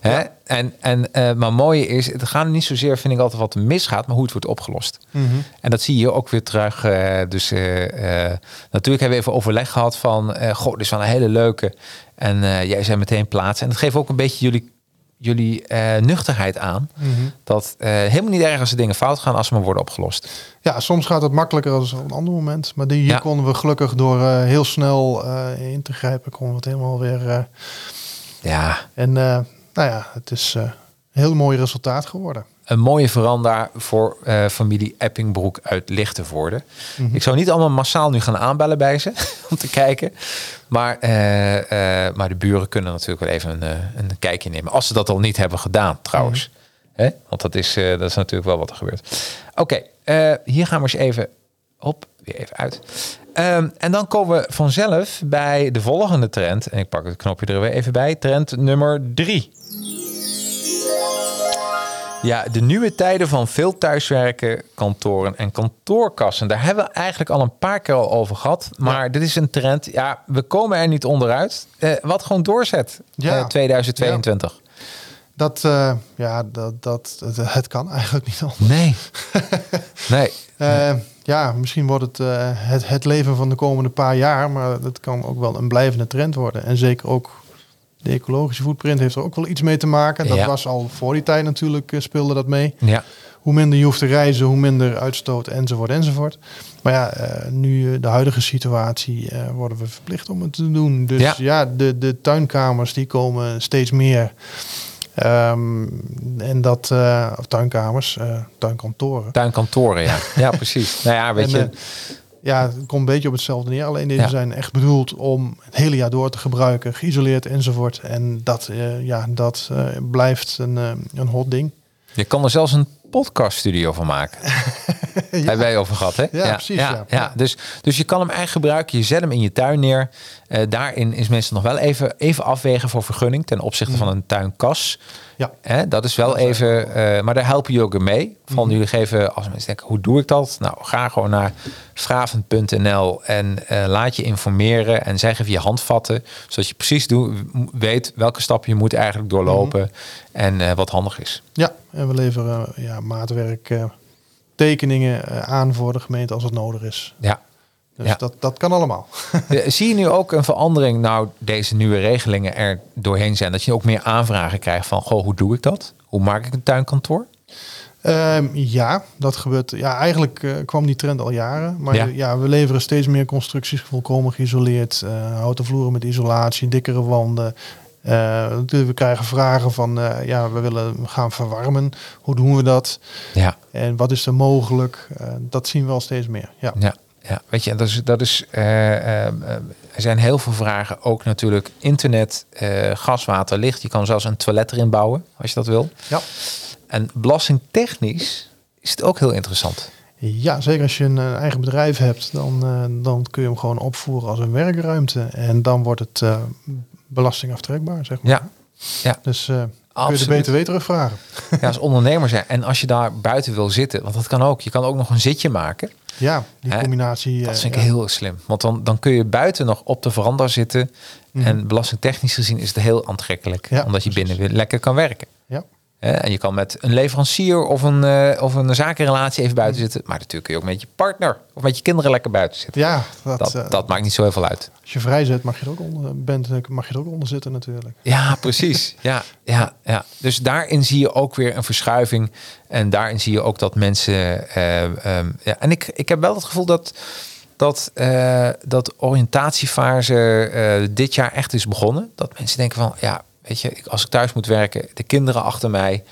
Hè? Ja. En, en, eh, maar mooie is, het gaat niet zozeer, vind ik altijd wat er misgaat, maar hoe het wordt opgelost. En dat zie je ook weer terug. eh, dus eh, natuurlijk hebben we even overleg gehad van, goh, dit is wel een hele leuke. En jij zei meteen plaatsen. En dat geeft ook een beetje jullie, jullie nuchterheid aan. Dat eh, helemaal niet erg als er dingen fout gaan als ze maar worden opgelost. Ja, soms gaat het makkelijker dan op een ander moment. Maar die, hier Ja. konden we gelukkig door heel snel in te grijpen, konden we het helemaal weer... Ja, en nou ja, het is eh, een heel mooi resultaat geworden. een mooie veranda voor eh, familie Eppingbroek uit Lichtenvoorde. Ik zou niet allemaal massaal nu gaan aanbellen bij ze om te kijken. Maar, eh, maar de buren kunnen natuurlijk wel even een, een kijkje nemen. Als ze dat al niet hebben gedaan trouwens. Hè? Want dat is, dat is natuurlijk wel wat er gebeurt. Oké, hier gaan we eens even op, weer even uit. Ehm, en dan komen we vanzelf bij de volgende trend. En ik pak het knopje er weer even bij. Trend nummer drie. Ja, de nieuwe tijden van veel thuiswerken, kantoren en kantoorkassen. Daar hebben we eigenlijk al een paar keer al over gehad. Maar dit is een trend. Ja, we komen er niet onderuit. Eh, wat gewoon doorzet. Ja. eh, 2022. Dat, eh, ja, dat, dat, het, het kan eigenlijk niet anders. Nee. nee. Eh, ja, misschien wordt het, eh, het het leven van de komende paar jaar, maar dat kan ook wel een blijvende trend worden. En zeker ook de ecologische footprint heeft er ook wel iets mee te maken. Dat Ja. was al voor die tijd natuurlijk, eh, speelde dat mee. Ja. Hoe minder je hoeft te reizen, hoe minder uitstoot enzovoort enzovoort. Maar ja, eh, nu eh, de huidige situatie worden we verplicht om het te doen. Dus Ja. ja, de, de tuinkamers die komen steeds meer. Ehm, en dat, of tuinkamers, tuinkantoren. Tuinkantoren, ja. Ja, precies. Nou ja, weet En, je. Ja, het komt een beetje op hetzelfde neer. Alleen deze Ja. zijn echt bedoeld om het hele jaar door te gebruiken, geïsoleerd enzovoort. En dat, eh, ja, dat eh, blijft een, eh, een hot ding. Je kan er zelfs een podcaststudio van maken. Hebben wij over gehad, hè? Ja, precies, Ja, ja. Dus, dus je kan hem eigenlijk gebruiken. Je zet hem in je tuin neer. Eh, daarin is mensen nog wel even, even afwegen voor vergunning ten opzichte van een tuinkas. Ja. Hè, dat is wel even, eh, maar daar helpen jullie ook mee. Van Mm-hmm. jullie geven, als mensen denken, hoe doe ik dat? Nou, ga gewoon naar vraven.nl en eh, laat je informeren. En zij geven je handvatten, zodat je precies doe, weet welke stap je moet eigenlijk doorlopen. Mm-hmm. En wat handig is. Ja, en we leveren eh, ja, maatwerk, eh, tekeningen eh, aan voor de gemeente als het nodig is. Ja. Dus Ja. dat, dat kan allemaal. Zie je nu ook een verandering, nou deze nieuwe regelingen er doorheen zijn, dat je ook meer aanvragen krijgt van, goh, hoe doe ik dat? Hoe maak ik een tuinkantoor? Ehm, ja, dat gebeurt. Ja, eigenlijk eh, kwam die trend al jaren. Maar Ja. ja. we leveren steeds meer constructies volkomen geïsoleerd. houten vloeren met isolatie, dikkere wanden. Natuurlijk, we krijgen vragen van, eh, ja, we willen gaan verwarmen. Hoe doen we dat? Ja, En wat is er mogelijk? Eh, dat zien we al steeds meer. Ja, ja, ja. Weet je, dat is, dat is, er zijn heel veel vragen, ook natuurlijk internet, gas, water, licht. Je kan zelfs een toilet erin bouwen, als je dat wil. ja. En belastingtechnisch is het ook heel interessant. ja zeker als je een eigen bedrijf hebt, dan, dan kun je hem gewoon opvoeren als een werkruimte. En dan wordt het belastingaftrekbaar, zeg maar. Ja, ja. Dus eh kun je de. BTW terugvragen. ja als ondernemer zijn. En als je daar buiten wil zitten, want dat kan ook. Je kan ook nog een zitje maken. Ja, die Hè? combinatie. Dat eh, vind ik ja. heel slim. Want dan, dan kun je buiten nog op de veranda zitten. En belastingtechnisch gezien is het heel aantrekkelijk. Mhm. Ja, omdat je precies. binnen weer lekker kan werken. En je kan met een leverancier of een, eh, of een zakenrelatie even buiten zitten. Maar natuurlijk kun je ook met je partner of met je kinderen lekker buiten zitten. Ja, dat, Dat, eh, dat maakt niet zo heel veel uit. als je vrij zit, mag je er ook onder, bent, eh, mag je er ook onder zitten natuurlijk. Ja, precies. ja, ja, ja. Dus daarin zie je ook weer een verschuiving. En daarin zie je ook dat mensen. eh, ehm, ja, en ik, ik heb wel het gevoel dat. Dat, dat oriëntatiefase dit jaar echt is begonnen. Dat mensen denken van, ja, weet je, als ik thuis moet werken, de kinderen achter mij,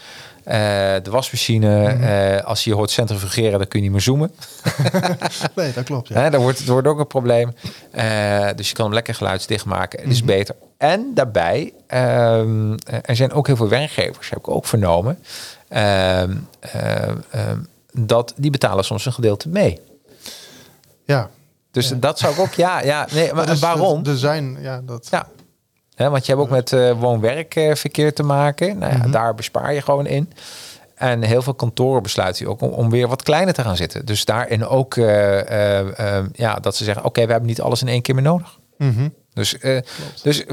eh, de wasmachine, eh, als je je hoort centrifugeren, dan kun je niet meer zoomen. Nee, dat klopt. Ja. Dat, wordt, het wordt ook een probleem. Eh, dus je kan hem lekker geluidsdicht maken. Het is beter. En daarbij, ehm, eh, er zijn ook heel veel werkgevers, heb ik ook vernomen, ehm, ehm, dat die betalen soms een gedeelte mee. ja. Dus dat zou ik ook, ja, ja, nee, maar waarom? Er zijn, ja, dat, Ja. Want je hebt ook met eh woon-werkverkeer te maken. Nou ja, Mhm. daar bespaar je gewoon in. En heel veel kantoren besluiten ook om, om weer wat kleiner te gaan zitten. Dus daarin ook eh, ja, dat ze zeggen: Oké, we hebben niet alles in één keer meer nodig. Mhm. Dus, dus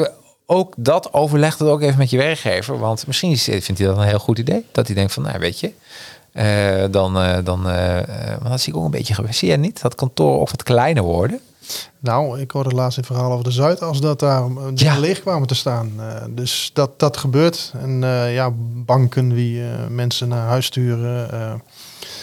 ook dat overleg het ook even met je werkgever. Want misschien is- vindt hij dat een heel goed idee. Dat hij denkt van, nou weet je, dan, dan want dat zie ik ook een beetje gebeuren. Zie je niet dat kantoren ook wat kleiner worden? Nou, ik hoorde laatst een verhaal over de Zuidas dat daar eh, Ja. leeg kwamen te staan. Eh, dus dat, dat gebeurt. En eh, ja, banken wie eh, mensen naar huis sturen.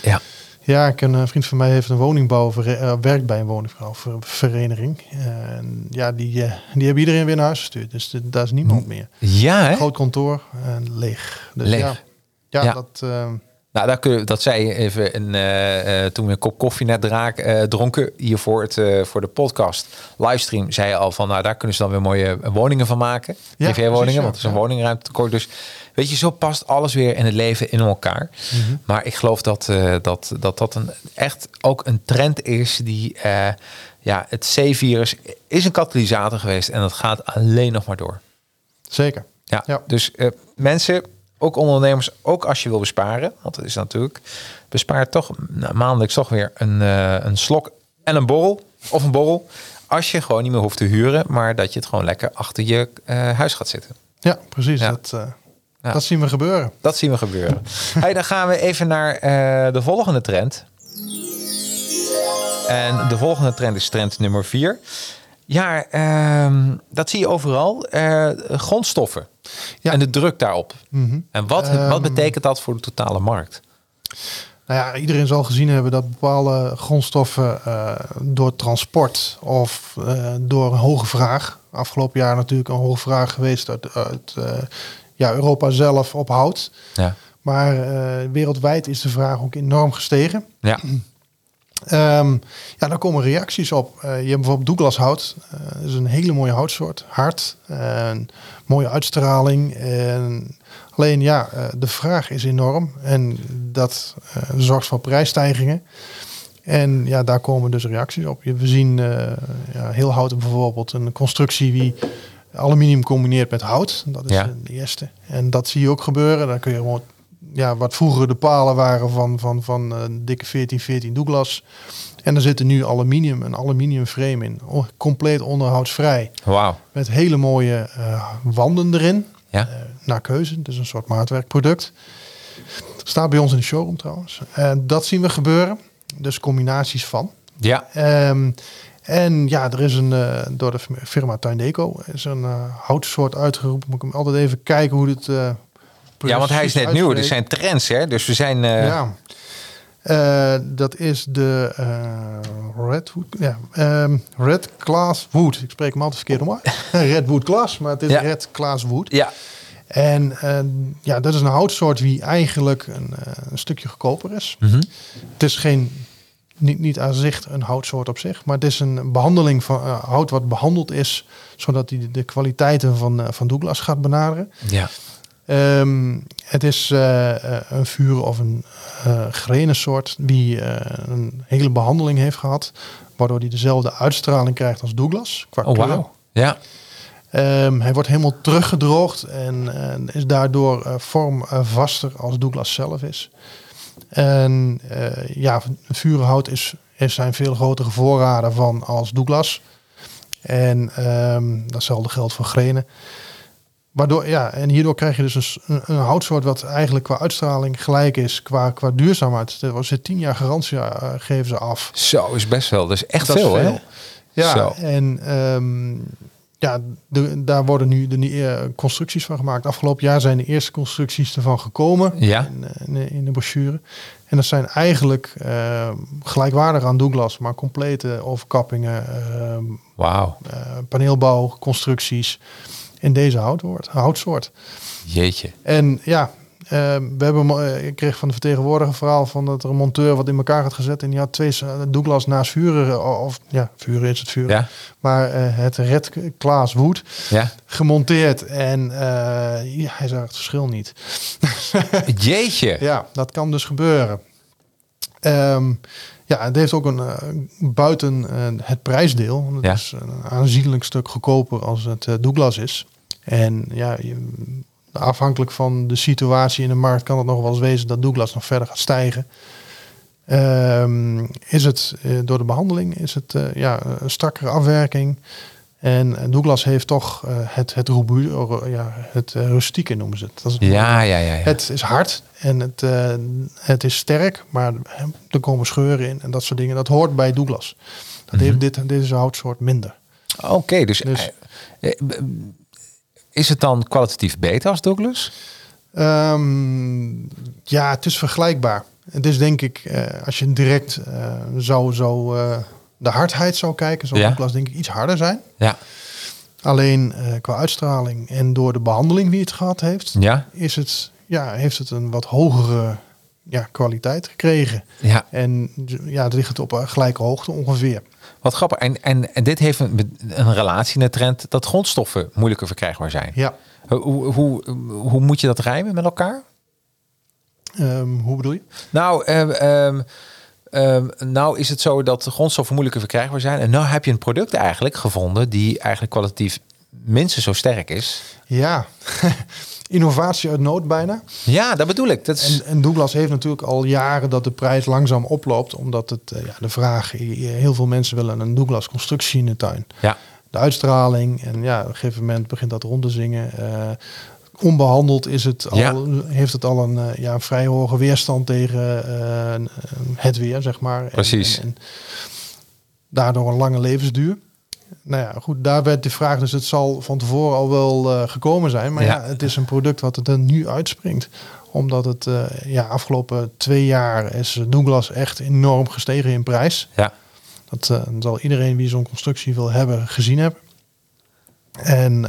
Ja. ja, ik, een vriend van mij heeft een woningbouw, werkt bij een woningbouwvereniging. En ja, die, die hebben iedereen weer naar huis gestuurd. Dus de- daar is niemand meer. Ja, hè? Groot kantoor en leeg. Dus Leeg. Ja, ja, Ja. dat... Nou, daar kun, dat zei je even in, eh, eh, toen we een kop koffie net draak, eh, dronken hier voor, het, voor de podcast livestream, zei je al van, nou daar kunnen ze dan weer mooie woningen van maken. Ja, ja. want er is een Ja. woningruimte tekort. Dus weet je, zo past alles weer in het leven in elkaar. Mhm. Maar ik geloof dat dat, dat, dat een, echt ook een trend is die, ja, het C-virus is een katalysator geweest en dat gaat alleen nog maar door. zeker. Ja, Ja. dus mensen, ook ondernemers, ook als je wil besparen, want dat is natuurlijk, bespaar toch nou, maandelijks toch weer een, eh, een slok en een borrel of een borrel. Als je gewoon niet meer hoeft te huren, maar dat je het gewoon lekker achter je eh, huis gaat zitten. Ja, precies. Ja. Dat, eh, Ja. dat zien we gebeuren. Dat zien we gebeuren. hey, dan gaan we even naar de volgende trend. En de volgende trend is trend nummer vier. Ja, ehm, dat zie je overal. Eh, grondstoffen. Ja. En de druk daarop. Mhm. En wat, Ehm, wat betekent dat voor de totale markt? Nou ja, iedereen zal gezien hebben dat bepaalde grondstoffen eh, door transport of eh, door een hoge vraag. Afgelopen jaar natuurlijk een hoge vraag geweest uit, uit ja, Europa zelf op hout. Ja. Maar wereldwijd is de vraag ook enorm gestegen. Ja. Ehm, ja, daar komen reacties op. Eh, je hebt bijvoorbeeld Douglas hout. Eh, dat is een hele mooie houtsoort. Hard. En mooie uitstraling. En alleen ja, eh, de vraag is enorm. En dat zorgt voor prijsstijgingen. En ja, daar komen dus reacties op. Je- We zien ja, heel houten bijvoorbeeld een constructie die aluminium combineert met hout. Dat is Ja. de eerste. En dat zie je ook gebeuren. Dan kun je gewoon ja, wat vroeger de palen waren van, van, van eh, dikke 1414 Douglas. En er zit er nu aluminium, een aluminium frame in. Compleet onderhoudsvrij. Wauw. Met hele mooie eh, wanden erin. Ja. Eh, naar keuze. Dus een soort maatwerkproduct. Staat bij ons in de showroom trouwens. En dat zien we gebeuren. Dus combinaties van. Ja. Ehm, en ja, er is een, door de firma Tuindeco, is een houtsoort uitgeroepen. Moet ik hem altijd even kijken hoe dit... ja, want hij is net nieuw. Er zijn trends, hè? Dus we zijn... eh, Ja. Eh, dat is de eh, Redwood, ja, ehm, Red Class Wood. Ik spreek hem altijd verkeerd om. Redwood Class, maar het is Ja. Red Class Wood. ja. En ja, dat is een houtsoort die eigenlijk een, een stukje goedkoper is. Mhm. Het is geen, niet, niet aan zich een houtsoort op zich, maar het is een behandeling van hout wat behandeld is, zodat hij de, kwaliteiten van, van Douglas gaat benaderen. Ja. Ehm, het is eh, eh, een vuur of een eh grenensoort die een hele behandeling heeft gehad, waardoor hij dezelfde uitstraling krijgt als Douglas. Qua Oh, wauw. Ja. Ehm, hij wordt helemaal teruggedroogd en is daardoor vormvaster als Douglas zelf is. En ja, vurenhout is, is zijn veel grotere voorraden van als Douglas. En ehm, datzelfde geldt voor grenen. Waardoor, ja, en hierdoor krijg je dus een, een, houtsoort wat eigenlijk qua uitstraling gelijk is qua, qua duurzaamheid. Er was er tien jaar garantie eh, geven ze af. Zo is best wel. Dat is echt Dat veel, hè? Ja, Zo. en ehm, ja, de, daar worden nu de eh, constructies van gemaakt. Afgelopen jaar zijn de eerste constructies ervan gekomen Ja. in, eh, in, de- in de brochure. En dat zijn eigenlijk eh, gelijkwaardig aan Douglas, maar complete overkappingen, ehm, Wauw. eh, paneelbouw, constructies in deze houtsoort. houtsoort. Jeetje. En ja, eh, we hebben, eh, ik kreeg van de vertegenwoordiger een verhaal van dat er een monteur wat in elkaar had gezet. En die had twee eh, Douglas naast vuren, of ja, vuren is het vuren. Ja? Maar het Red Klaas Wood Ja? gemonteerd. En ja, hij zag het verschil niet. Jeetje. Ja, dat kan dus gebeuren. Ehm, ja, het heeft ook een eh, buiten eh, het prijsdeel. Het Ja. is een aanzienlijk stuk goedkoper als het eh, Douglas is. En ja, je- afhankelijk van de situatie in de markt kan het nog wel eens wezen dat Douglas nog verder gaat stijgen. Ehm, is het door de behandeling is het ja, een strakkere afwerking. En Douglas heeft toch eh, het, het, robu- eh, ja, het eh, rustieke noemen ze het. Dat is het Ja, ja, ja. ja. het is hard en het, het is sterk, maar er komen scheuren in en dat soort dingen. Dat hoort bij Douglas. Dat Mhm. heeft dit, deze houtsoort minder. Oké, dus, Dus- is het dan kwalitatief beter als Douglas? Ehm, ja, het is vergelijkbaar. Het is denk ik, als je direct eh, zou, zou de hardheid zou kijken, zou Ja. Douglas denk ik iets harder zijn. Ja. Alleen eh, qua uitstraling en door de behandeling die het gehad heeft, Ja? is het, ja, heeft het een wat hogere ja, kwaliteit gekregen. Ja. En ja, het ligt op een gelijke hoogte ongeveer. Wat grappig. En, en, en dit heeft een, een relatie de trend dat grondstoffen moeilijker verkrijgbaar zijn. Ja. Hoe, hoe, hoe, moet je dat rijmen met elkaar? Ehm, hoe bedoel je? Nou, ehm, ehm, nou is het zo dat de grondstoffen moeilijker verkrijgbaar zijn. En nou heb je een product eigenlijk gevonden die eigenlijk kwalitatief minstens zo sterk is. Ja, innovatie uit nood bijna. Ja, dat bedoel ik. Dat is, En, en Douglas heeft natuurlijk al jaren dat de prijs langzaam oploopt. Omdat het, eh, ja, de vraag, eh, heel veel mensen willen een Douglas constructie in de tuin. ja, De uitstraling en ja, op een gegeven moment begint dat rond te zingen. Eh, onbehandeld is het al, Ja. heeft het al een, eh, ja, een vrij hoge weerstand tegen eh, het weer, zeg maar. Precies. En, en daardoor een lange levensduur. Nou ja, goed, daar werd de vraag, dus het zal van tevoren al wel eh, gekomen zijn. Maar ja. Ja. het is een product wat er nu uitspringt. Omdat het ja, afgelopen twee jaar is Douglas echt enorm gestegen in prijs. ja. Dat zal iedereen wie zo'n constructie wil hebben gezien hebben. En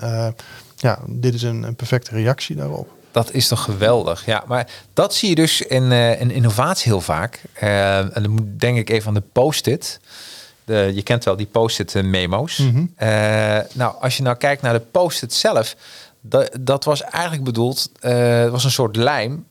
ja, dit is een, een perfecte reactie daarop. Dat is toch geweldig. Ja, maar dat zie je dus in, in innovatie heel vaak. Eh, en dan moet denk ik even aan de post-it. De, je kent wel die post-it eh, memo's. Mhm. Nou, als je nou kijkt naar de post-it zelf. Dat, dat was eigenlijk bedoeld, het was een soort lijm,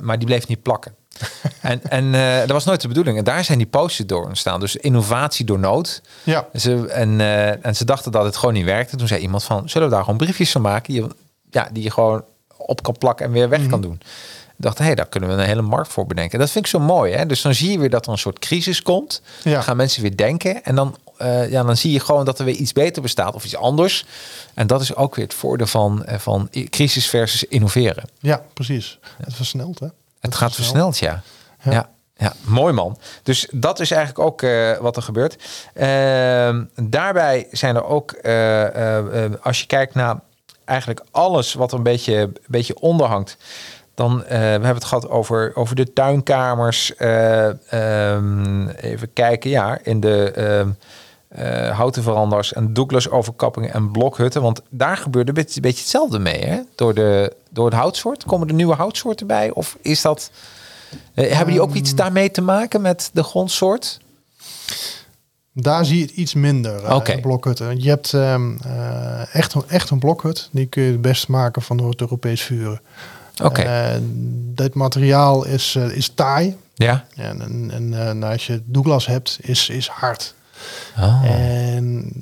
maar die bleef niet plakken. en en eh, dat was nooit de bedoeling. En daar zijn die post-it door ontstaan. Dus innovatie door nood. Ja, En ze, en, eh, en ze dachten dat het gewoon niet werkte. Toen zei iemand van, zullen we daar gewoon briefjes van maken? Die, ja, die je gewoon op kan plakken en weer weg kan doen. Ik dacht, hé, hey, daar kunnen we een hele markt voor bedenken. Dat vind ik zo mooi. Hè? Dus dan zie je weer dat er een soort crisis komt. Ja. Dan gaan mensen weer denken. En dan, eh, ja, dan zie je gewoon dat er weer iets beter bestaat of iets anders. En dat is ook weer het voordeel van, van crisis versus innoveren. ja precies. Het versnelt, hè? Het gaat versneld, ja. ja. ja. mooi man. Dus dat is eigenlijk ook eh, wat er gebeurt. Ehm, daarbij zijn er ook, eh, eh, als je kijkt naar eigenlijk alles wat er een beetje, een beetje onder hangt. Dan we hebben het gehad over, over de tuinkamers. eh, ehm, even kijken, ja, in de ehm, eh, houten veranders en Douglas overkappingen en blokhutten. Want daar gebeurde een beetje, een beetje hetzelfde mee. Hè? Door, de, door het houtsoort. Komen er nieuwe houtsoorten bij? Of is dat... eh, hebben die ook iets daarmee te maken met de grondsoort? Daar zie je het iets minder, Oké. blokhutten. Je hebt ehm, eh, echt, een, echt een blokhut. Die kun je het best maken van door het Europees vuren. Oké. Dit materiaal is, is taai. Ja. En, en, en nou, als je Douglas hebt, is, is hard. Oh. En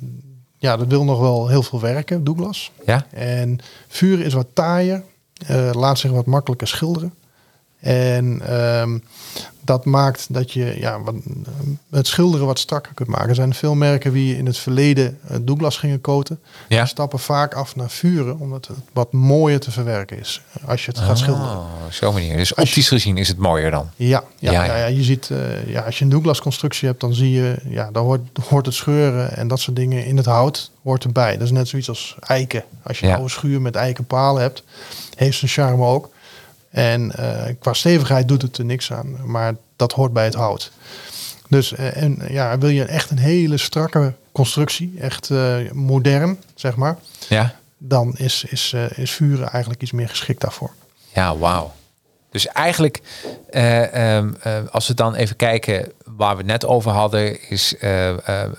ja, dat wil nog wel heel veel werken, Douglas. Ja. En vuur is wat taaier, eh, laat zich wat makkelijker schilderen. En ehm, dat maakt dat je ja, wat, het schilderen wat strakker kunt maken. Er zijn veel merken die in het verleden uh, Douglas gingen koten. Ja. Die stappen vaak af naar vuren, omdat het wat mooier te verwerken is als je het gaat schilderen. Oh, zo manier. Dus Als je- optisch gezien is het mooier dan. Ja, ja, Ja, ja, je ziet, eh, ja, als je een Douglas constructie hebt, dan zie je, ja, dan hoort, hoort het scheuren en dat soort dingen in het hout hoort erbij. Dat is net zoiets als eiken. Als je een oude schuur met eiken palen hebt, heeft zijn charme ook. En eh, qua stevigheid doet het er niks aan, maar dat hoort bij het hout. Dus eh, en, ja, wil je echt een hele strakke constructie, echt eh, modern, zeg maar, Ja? dan is, is, is vuren eigenlijk iets meer geschikt daarvoor. Ja, wauw. Dus eigenlijk, eh, ehm, eh, als we dan even kijken waar we het net over hadden, is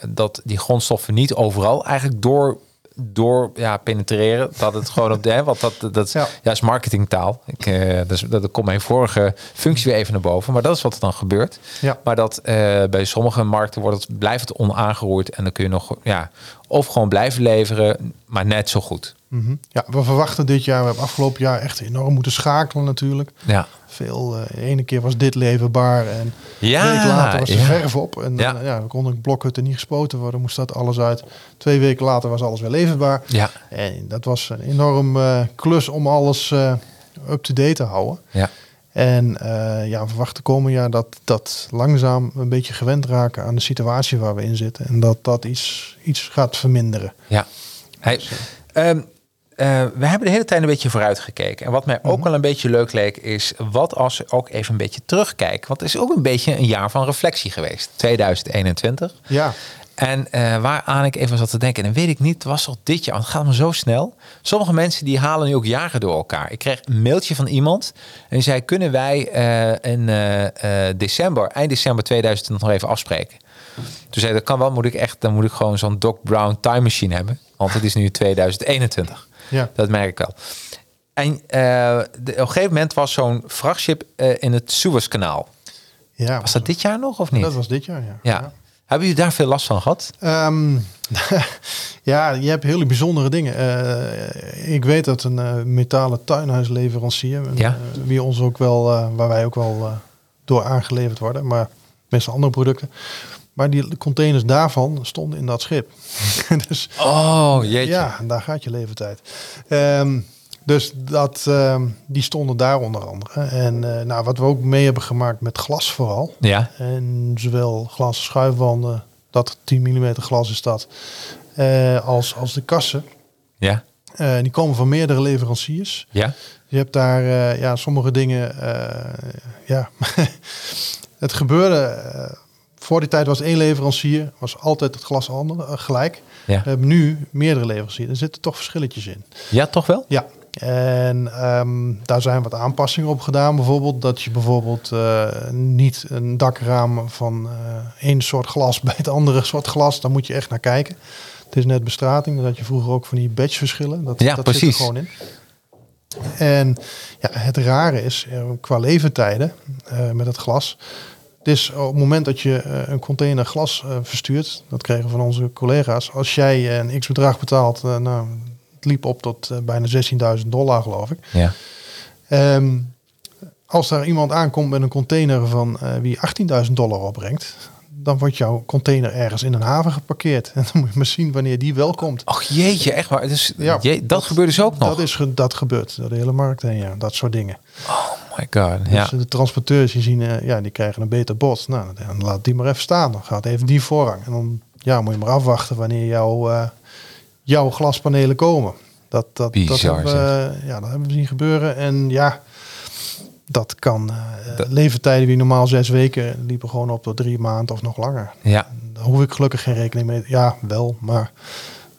dat die grondstoffen niet overal eigenlijk door, door ja, penetreren. Dat het gewoon op de, hè, want dat, dat Ja. ja. is marketingtaal. Ik, eh, dus, dat komt mijn vorige functie weer even naar boven, maar dat is wat er dan gebeurt. Ja. Maar dat eh, bij sommige markten wordt het, blijft het onaangeroerd en dan kun je nog, ja, of gewoon blijven leveren, maar net zo goed. Mhm. Ja, we verwachten dit jaar, we hebben afgelopen jaar echt enorm moeten schakelen natuurlijk. Ja. Veel, eh, de ene keer was dit leverbaar en Ja, een week later was de ja. verf op. En Ja. dan, ja, dan kon de blokhutten niet gespoten worden, moest dat alles uit. Twee weken later was alles weer leverbaar. Ja, En dat was een enorm eh, klus om alles eh, up-to-date te houden. ja. En eh, ja, we verwachten komend jaar dat dat langzaam een beetje gewend raken aan de situatie waar we in zitten. En dat dat iets, iets gaat verminderen. Ja. Hey, ehm, eh, we hebben de hele tijd een beetje vooruit gekeken. En wat mij ook wel een beetje leuk leek, is wat als we ook even een beetje terugkijken. Want het is ook een beetje een jaar van reflectie geweest. 2021. Ja, En eh, waaraan ik even zat te denken, en dan weet ik niet, was al dit jaar, want het gaat maar zo snel. Sommige mensen die halen nu ook jaren door elkaar. Ik kreeg een mailtje van iemand en die zei, kunnen wij eh, in eh, december, eind december 2020 nog even afspreken? Toen zei ik, dat kan wel, moet ik echt, dan moet ik gewoon zo'n Doc Brown time machine hebben. Want het is nu 2021. ja. Dat merk ik wel. En de, op een gegeven moment was zo'n vrachtschip in het Suezkanaal. ja Was dat dit jaar nog of niet? dat was dit jaar, ja. ja. Hebben jullie daar veel last van gehad? Ehm, ja, je hebt hele bijzondere dingen. Eh, ik weet dat een eh, metalen tuinhuisleverancier, Ja. eh, wie ons ook wel, waar wij ook wel door aangeleverd worden, maar meestal andere producten. Maar die containers daarvan stonden in dat schip. dus Oh, jeetje. ja, daar gaat je levertijd. Ehm, dus dat, ehm, die stonden daar onder andere. En eh, nou, wat we ook mee hebben gemaakt met glas vooral. Ja, En zowel glazen schuifwanden, dat 10 mm glas is dat, eh, als, als de kassen. ja, Eh, die komen van meerdere leveranciers. ja. Je hebt daar ja, sommige dingen. ja, het gebeurde. voor die tijd was één leverancier, was altijd het glas ander, gelijk. Ja. We hebben nu meerdere leveranciers. Er zitten toch verschilletjes in. Ja, toch wel? Ja, en ehm, daar zijn wat aanpassingen op gedaan. Bijvoorbeeld dat je bijvoorbeeld eh, niet een dakraam van eh één soort glas bij het andere soort glas. Daar moet je echt naar kijken. Het is net bestrating. Dat had je vroeger ook van die batch verschillen. Dat, Ja, dat precies. zit er gewoon in. En ja, het rare is, eh, qua levertijden eh, met het glas. Dus op het moment dat je een container glas verstuurt, dat kregen we van onze collega's. Als jij een x bedrag betaalt, nou, liep op tot eh, bijna 16.000 dollar geloof ik. Ja. Ehm, als daar iemand aankomt met een container van eh, wie 18.000 dollar opbrengt, dan wordt jouw container ergens in een haven geparkeerd. En dan moet je maar zien wanneer die wel komt. Och jeetje, echt waar. Dus, Ja, je, dat, gebeurt dus ook nog. Dat, is, dat gebeurt door de hele markt heen, ja. Dat soort dingen. oh my god. Ja. Dus de transporteurs die zien, eh, ja, die krijgen een beter bod. Nou, dan laat die maar even staan. Dan gaat even die voorrang. En dan ja, moet je maar afwachten wanneer jouw, jouw glaspanelen komen. Dat, dat, dat, hebben, we, ja, dat hebben we zien gebeuren. En ja, dat kan. eh, levertijden die normaal zes weken liepen gewoon op tot drie maanden of nog langer. ja. Daar hoef ik gelukkig geen rekening mee. Ja, wel, maar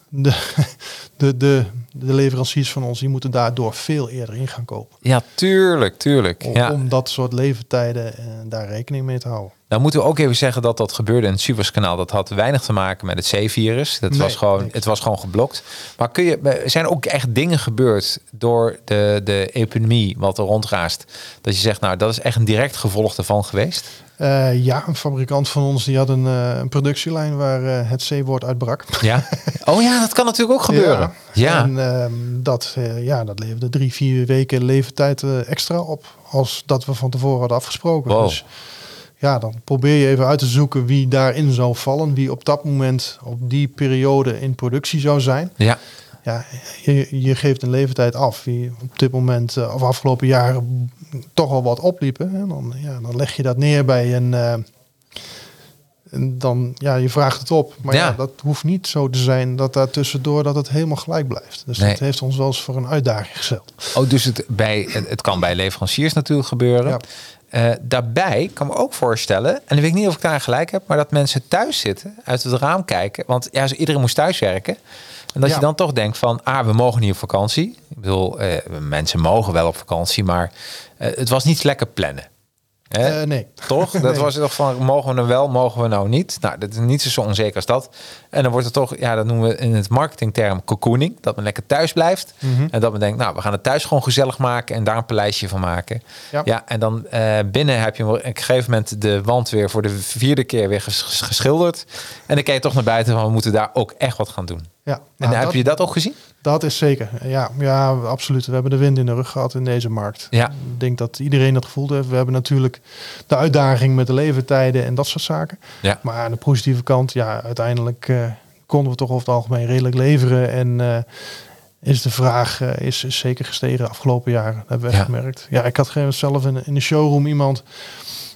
de, de, de, de leveranciers van ons die moeten daardoor veel eerder in gaan kopen. Ja, tuurlijk, tuurlijk. Om, Ja. om dat soort levertijden eh, daar rekening mee te houden. Nou moeten we ook even zeggen dat dat gebeurde in het Suezkanaal. Dat had weinig te maken met het C-virus. Dat Nee, was gewoon, niks. het was gewoon geblokt. Maar kun je, er zijn ook echt dingen gebeurd door de, de epidemie wat er rondraast. Dat je zegt, nou dat is echt een direct gevolg ervan geweest. Eh, ja, een fabrikant van ons die had een, eh, een productielijn waar eh, het C-woord uitbrak. Ja. Oh ja, dat kan natuurlijk ook gebeuren. Ja. En ehm, dat, ja, dat leverde drie, vier weken leeftijd extra op. Als dat we van tevoren hadden afgesproken. Wow. Dus ja, dan probeer je even uit te zoeken wie daarin zou vallen. Wie op dat moment, op die periode in productie zou zijn. ja. Ja, je, je geeft een leeftijd af. Wie op dit moment, eh, of afgelopen jaren, toch al wat opliepen. En dan, ja, dan leg je dat neer bij een... eh, en dan, ja, je vraagt het op. Maar ja. Ja. dat hoeft niet zo te zijn dat daar tussendoor dat het helemaal gelijk blijft. Dus Nee. dat heeft ons wel eens voor een uitdaging gesteld. Oh, dus het, bij, het kan bij leveranciers natuurlijk gebeuren. Ja. Eh, daarbij kan me ook voorstellen, en dan weet ik niet of ik daar gelijk heb, maar dat mensen thuis zitten, uit het raam kijken. Want ja, iedereen moest thuiswerken. En dat Ja. je dan toch denkt van, ah, we mogen niet op vakantie. Ik bedoel, eh, mensen mogen wel op vakantie, maar eh, het was niet lekker plannen. Hè? Nee. Toch? Dat Nee. was toch van, mogen we nou wel, mogen we nou niet? Nou, dat is niet zo onzeker als dat. En dan wordt het toch, ja, dat noemen we in het marketingterm cocooning. Dat men lekker thuis blijft. Mhm. En dat men denkt, nou, we gaan het thuis gewoon gezellig maken en daar een paleisje van maken. Ja. Ja, en dan eh, binnen heb je op een gegeven moment de wand weer voor de vierde keer weer ges- ges- geschilderd. En dan kijk je toch naar buiten van, we moeten daar ook echt wat gaan doen. Ja, En nou, heb je dat ook gezien? dat is zeker. Ja, ja, absoluut. We hebben de wind in de rug gehad in deze markt. Ja. Ik denk dat iedereen dat gevoeld heeft. We hebben natuurlijk de uitdaging met de levertijden en dat soort zaken. Ja. Maar aan de positieve kant, ja, uiteindelijk eh, konden we toch over het algemeen redelijk leveren. En eh, is de vraag eh, is, is zeker gestegen de afgelopen jaren. Dat hebben we echt Ja. gemerkt. Ja, ik had geen zelf in, in de showroom iemand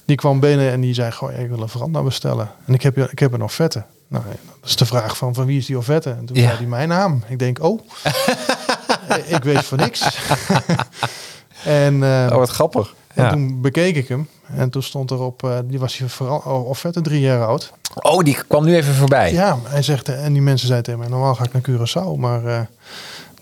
die kwam binnen en die zei: Goh, ik wil een veranda bestellen. En ik heb, ik heb een offerte. Nou, dat is de vraag van, van wie is die offerte? En toen Ja. zei hij mijn naam. Ik denk, oh, ik weet voor niks. en eh, Oh, wat grappig. en Ja. toen bekeek ik hem. En toen stond erop, eh, die was hier vooral offerte drie jaar oud. Oh, die kwam nu even voorbij. Ja, hij zegt, en die mensen zeiden tegen mij, normaal ga ik naar Curaçao, maar eh,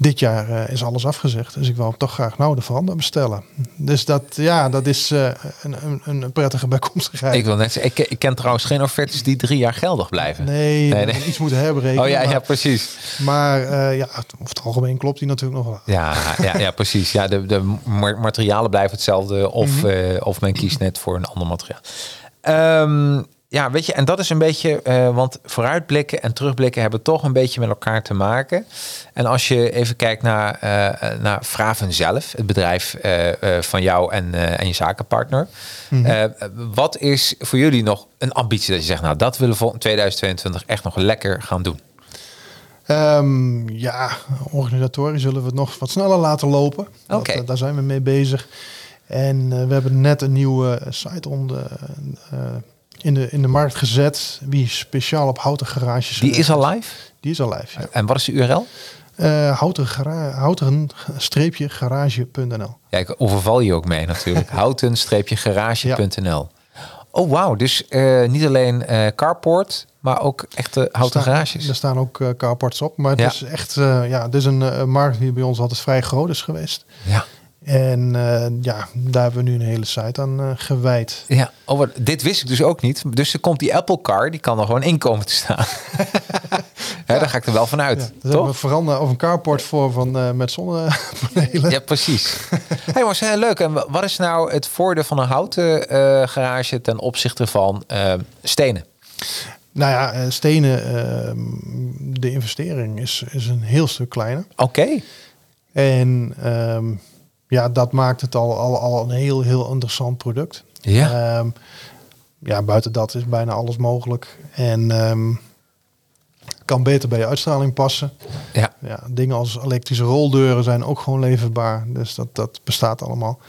dit jaar eh, is alles afgezegd. Dus ik wil toch graag nou de veranda bestellen. Dus dat, ja, dat is eh, een, een, een prettige bijkomstigheid. Ik wil net zeggen, ik, ik ken trouwens geen offertes die drie jaar geldig blijven. nee, Nee, nee. iets moeten herberekenen. Oh ja, maar, ja, precies. maar eh, ja, over het algemeen klopt die natuurlijk nog wel. Ja, ja, ja precies. Ja, de, de ma- materialen blijven hetzelfde of, eh, of men kiest net voor een ander materiaal. Ehm, ja, weet je, en dat is een beetje, eh, want vooruitblikken en terugblikken hebben toch een beetje met elkaar te maken. En als je even kijkt naar, eh naar Fraven zelf, het bedrijf van jou en, en je zakenpartner. Mhm. Wat is voor jullie nog een ambitie dat je zegt, nou dat willen we in 2022 echt nog lekker gaan doen? Ehm, ja, organisatorisch zullen we het nog wat sneller laten lopen. Dat, Oké. eh, daar zijn we mee bezig. En we hebben net een nieuwe site om de, eh, in, de, in de markt gezet. Wie speciaal op houten garages. Die eh, is al live? Die is al live, ja. En wat is de URL? Eh, houten gara- houten-garage.nl. Ja, ik overval je ook mee natuurlijk. Houten-garage.nl. Oh wauw, dus eh, niet alleen carport, maar ook echte houten Staan- garages. Er staan ook carports op. Maar het Ja. is echt ja, het is een markt die bij ons altijd vrij groot is geweest. Ja. En eh, ja, daar hebben we nu een hele site aan eh, gewijd. Ja, oh, dit wist ik dus ook niet. Dus er komt die Apple Car, die kan er gewoon in komen te staan. Hè, daar ga ik er wel van uit, Ja, hebben we toch? vooral of een carport voor van, eh, met zonnepanelen. Ja, precies. hey, maar heel leuk. En wat is nou het voordeel van een houten garage ten opzichte van stenen? Nou ja, stenen, eh, de investering is, is een heel stuk kleiner. Oké. En ehm, ja, dat maakt het al, al, al een heel, heel interessant product. Ja. Ehm, ja, buiten dat is bijna alles mogelijk. En ehm, kan beter bij je uitstraling passen. Ja. Ja, dingen als elektrische roldeuren zijn ook gewoon leverbaar. Dus dat, dat bestaat allemaal.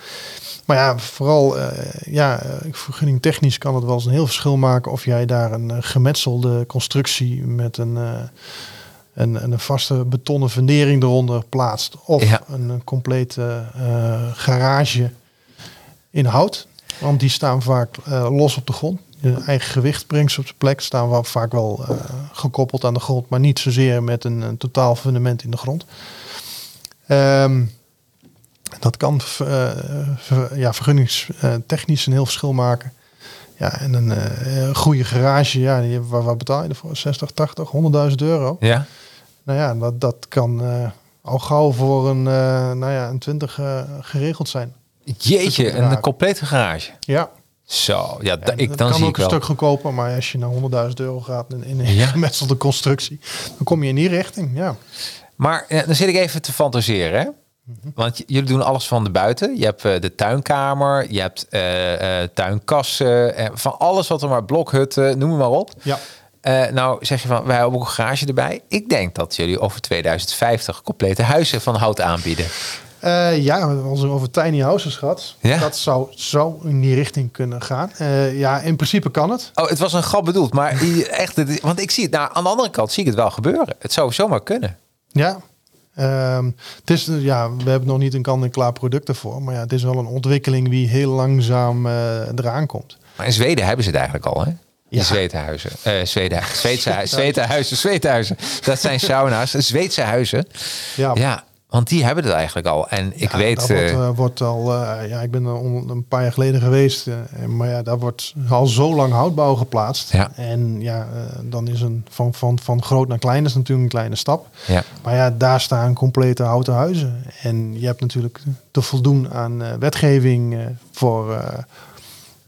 Maar ja, vooral eh ja, eh, vergunning technisch kan het wel eens een heel verschil maken of jij daar een eh, gemetselde constructie met een, een, een vaste betonnen fundering eronder plaatst. Of Ja. een, een complete eh, garage in hout. Want die staan vaak eh, los op de grond. Je eigen gewicht brengt ze op de plek. Staan wel vaak wel eh, gekoppeld aan de grond, maar niet zozeer met een, een totaal fundament in de grond. Ehm, dat kan eh, ver- ja, vergunningstechnisch een heel verschil maken. Ja, en een eh, goede garage, ja, die, waar, waar betaal je ervoor? 60, 80, 100.000 euro? Ja? Nou ja, dat, dat kan eh, al gauw voor een, eh, nou ja, een 20 eh, geregeld zijn. Jeetje, een complete garage. Ja, Zo, ja, ik, dat dan kan zie ook ik een wel. stuk goedkoper, maar als je naar 100.000 euro gaat in, in een Ja. gemetselde constructie, dan kom je in die richting. Ja, Maar dan zit ik even te fantaseren, hè? Want jullie doen alles van de buiten. Je hebt eh, de tuinkamer, je hebt eh, eh, tuinkassen, van alles wat er maar blokhutten, noem maar op. ja. Nou zeg je van, wij hebben ook een garage erbij. Ik denk dat jullie over 2050 complete huizen van hout aanbieden. Ja, we hebben ons over tiny houses gehad. Ja? Dat zou, zou in die richting kunnen gaan. Ja, in principe kan het. Oh, het was een grap bedoeld, maar echt, want ik zie het, nou, aan de andere kant zie ik het wel gebeuren. Het zou zomaar kunnen. Ja. Ehm, het is, eh, ja, we hebben nog niet een kant-en-klaar product ervoor. Maar ja, het is wel een ontwikkeling die heel langzaam eh, eraan komt. Maar in Zweden hebben ze het eigenlijk al, hè? Die Ja. Zweedhuizen. Eh Zweden, Zweedse, hu- Zweedhuizen, Zweedhuizen. Dat zijn sauna's, Zweedse huizen. Ja, Ja, want die hebben het eigenlijk al. En ik Ja, weet... Dat wordt, eh, eh, wordt al, eh, ja, ik ben er een paar jaar geleden geweest. maar ja, daar wordt al zo lang houtbouw geplaatst. Ja. En ja, dan is een van, van, van groot naar klein is natuurlijk een kleine stap. ja. Maar ja, daar staan complete houten huizen. En je hebt natuurlijk te voldoen aan wetgeving voor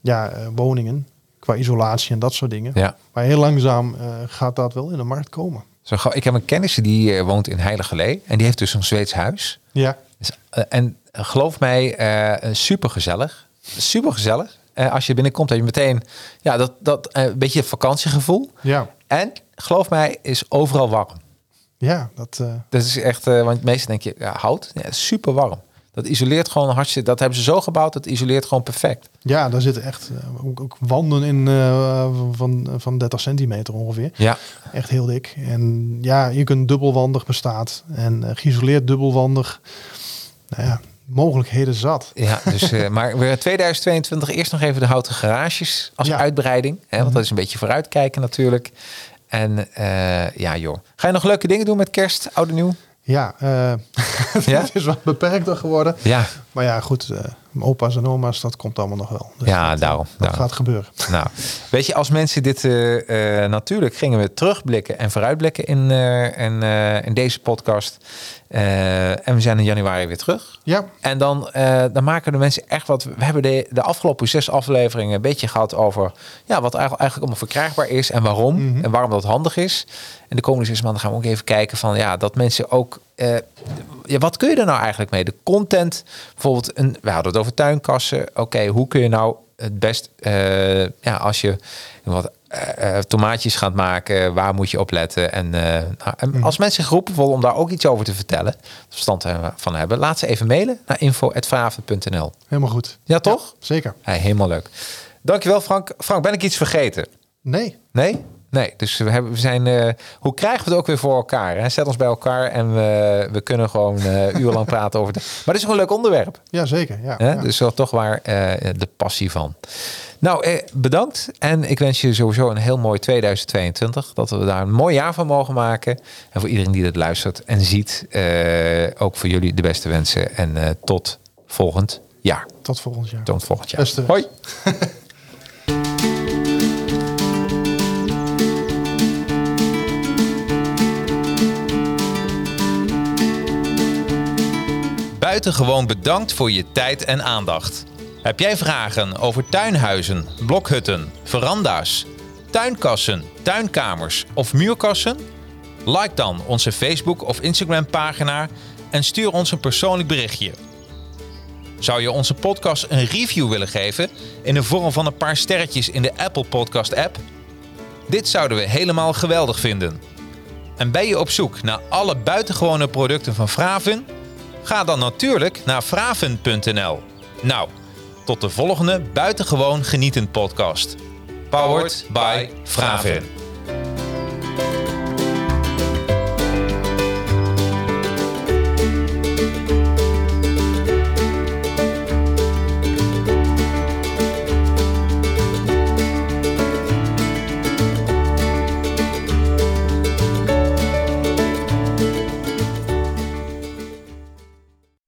ja, woningen. Qua isolatie en dat soort dingen. ja. Maar heel langzaam gaat dat wel in de markt komen. Zo, ik heb een kennis die eh, woont in Heiligelee. En die heeft dus een Zweeds huis. Ja, Dus, eh, en eh, geloof mij, eh super gezellig. Super gezellig. als je binnenkomt, heb je meteen ja, dat, dat eh, beetje vakantiegevoel. ja, En geloof mij, is overal warm. ja. Dat, Dat is echt, want meestal denk je, ja, hout, ja, super warm. Dat isoleert gewoon hartstikke, dat hebben ze zo gebouwd, dat isoleert gewoon perfect. ja, daar zitten echt eh, ook, ook wanden in eh, van, van 30 centimeter ongeveer. Ja, Echt heel dik. En ja, je kunt dubbelwandig bestaat. En eh, geïsoleerd dubbelwandig. Nou ja, mogelijkheden zat. ja dus, eh, maar weer in 2022 eerst nog even de houten garages als Ja. uitbreiding. Hè, want dat is een beetje vooruitkijken natuurlijk. En ja joh, ga je nog leuke dingen doen met kerst, oud en nieuw? Ja, eh, Ja? het is wat beperkter geworden. Ja, Maar ja, goed, eh, opa's en oma's, dat komt allemaal nog wel. Dus ja dat, daarom. dat daarom. gaat gebeuren. Nou, weet je, als mensen dit eh, eh, natuurlijk gingen we terugblikken en vooruitblikken in, eh, in, in deze podcast. En we zijn in januari weer terug. Ja, En dan, dan maken de mensen echt wat. We hebben de, de afgelopen zes afleveringen een beetje gehad over ja, wat eigenlijk, eigenlijk allemaal verkrijgbaar is en waarom. Mhm. En waarom dat handig is. En de komende zes maanden gaan we ook even kijken van ja, dat mensen ook. Eh, ja, wat kun je er nou eigenlijk mee? De content, bijvoorbeeld, een, we hadden het over tuinkassen. Oké, hoe kun je nou het best, eh, ja, als je wat eh, tomaatjes gaat maken, waar moet je op letten? En, nou, en als mensen geroepen voelen om daar ook iets over te vertellen, verstand van hebben, laat ze even mailen naar info.vraven.nl. helemaal goed. Ja, toch? Zeker. Hey, helemaal leuk. Dankjewel, Frank. Frank, ben ik iets vergeten? Nee, Nee? Nee, dus we, hebben, we zijn. eh, hoe krijgen we het ook weer voor elkaar? Hè? Zet ons bij elkaar en we, we kunnen gewoon eh urenlang praten over. De, maar het is ook een leuk onderwerp. ja zeker. Ja, Hè? ja. Dus wel toch waar eh, de passie van. Nou, eh, bedankt. En ik wens je sowieso een heel mooi 2022. Dat we daar een mooi jaar van mogen maken. En voor iedereen die dit luistert en ziet, ook voor jullie de beste wensen. En tot volgend jaar. Tot volgend jaar. Tot volgend jaar. Beste Hoi. Buitengewoon bedankt voor je tijd en aandacht. Heb jij vragen over tuinhuizen, blokhutten, veranda's, tuinkassen, tuinkamers of muurkassen? Like dan onze Facebook of Instagram pagina en stuur ons een persoonlijk berichtje. Zou je onze podcast een review willen geven in de vorm van een paar sterretjes in de Apple Podcast app? Dit zouden we helemaal geweldig vinden. En ben je op zoek naar alle buitengewone producten van Fraven? Ga dan natuurlijk naar fraven.nl. Nou, tot de volgende buitengewoon genietend podcast. Powered by Fraven.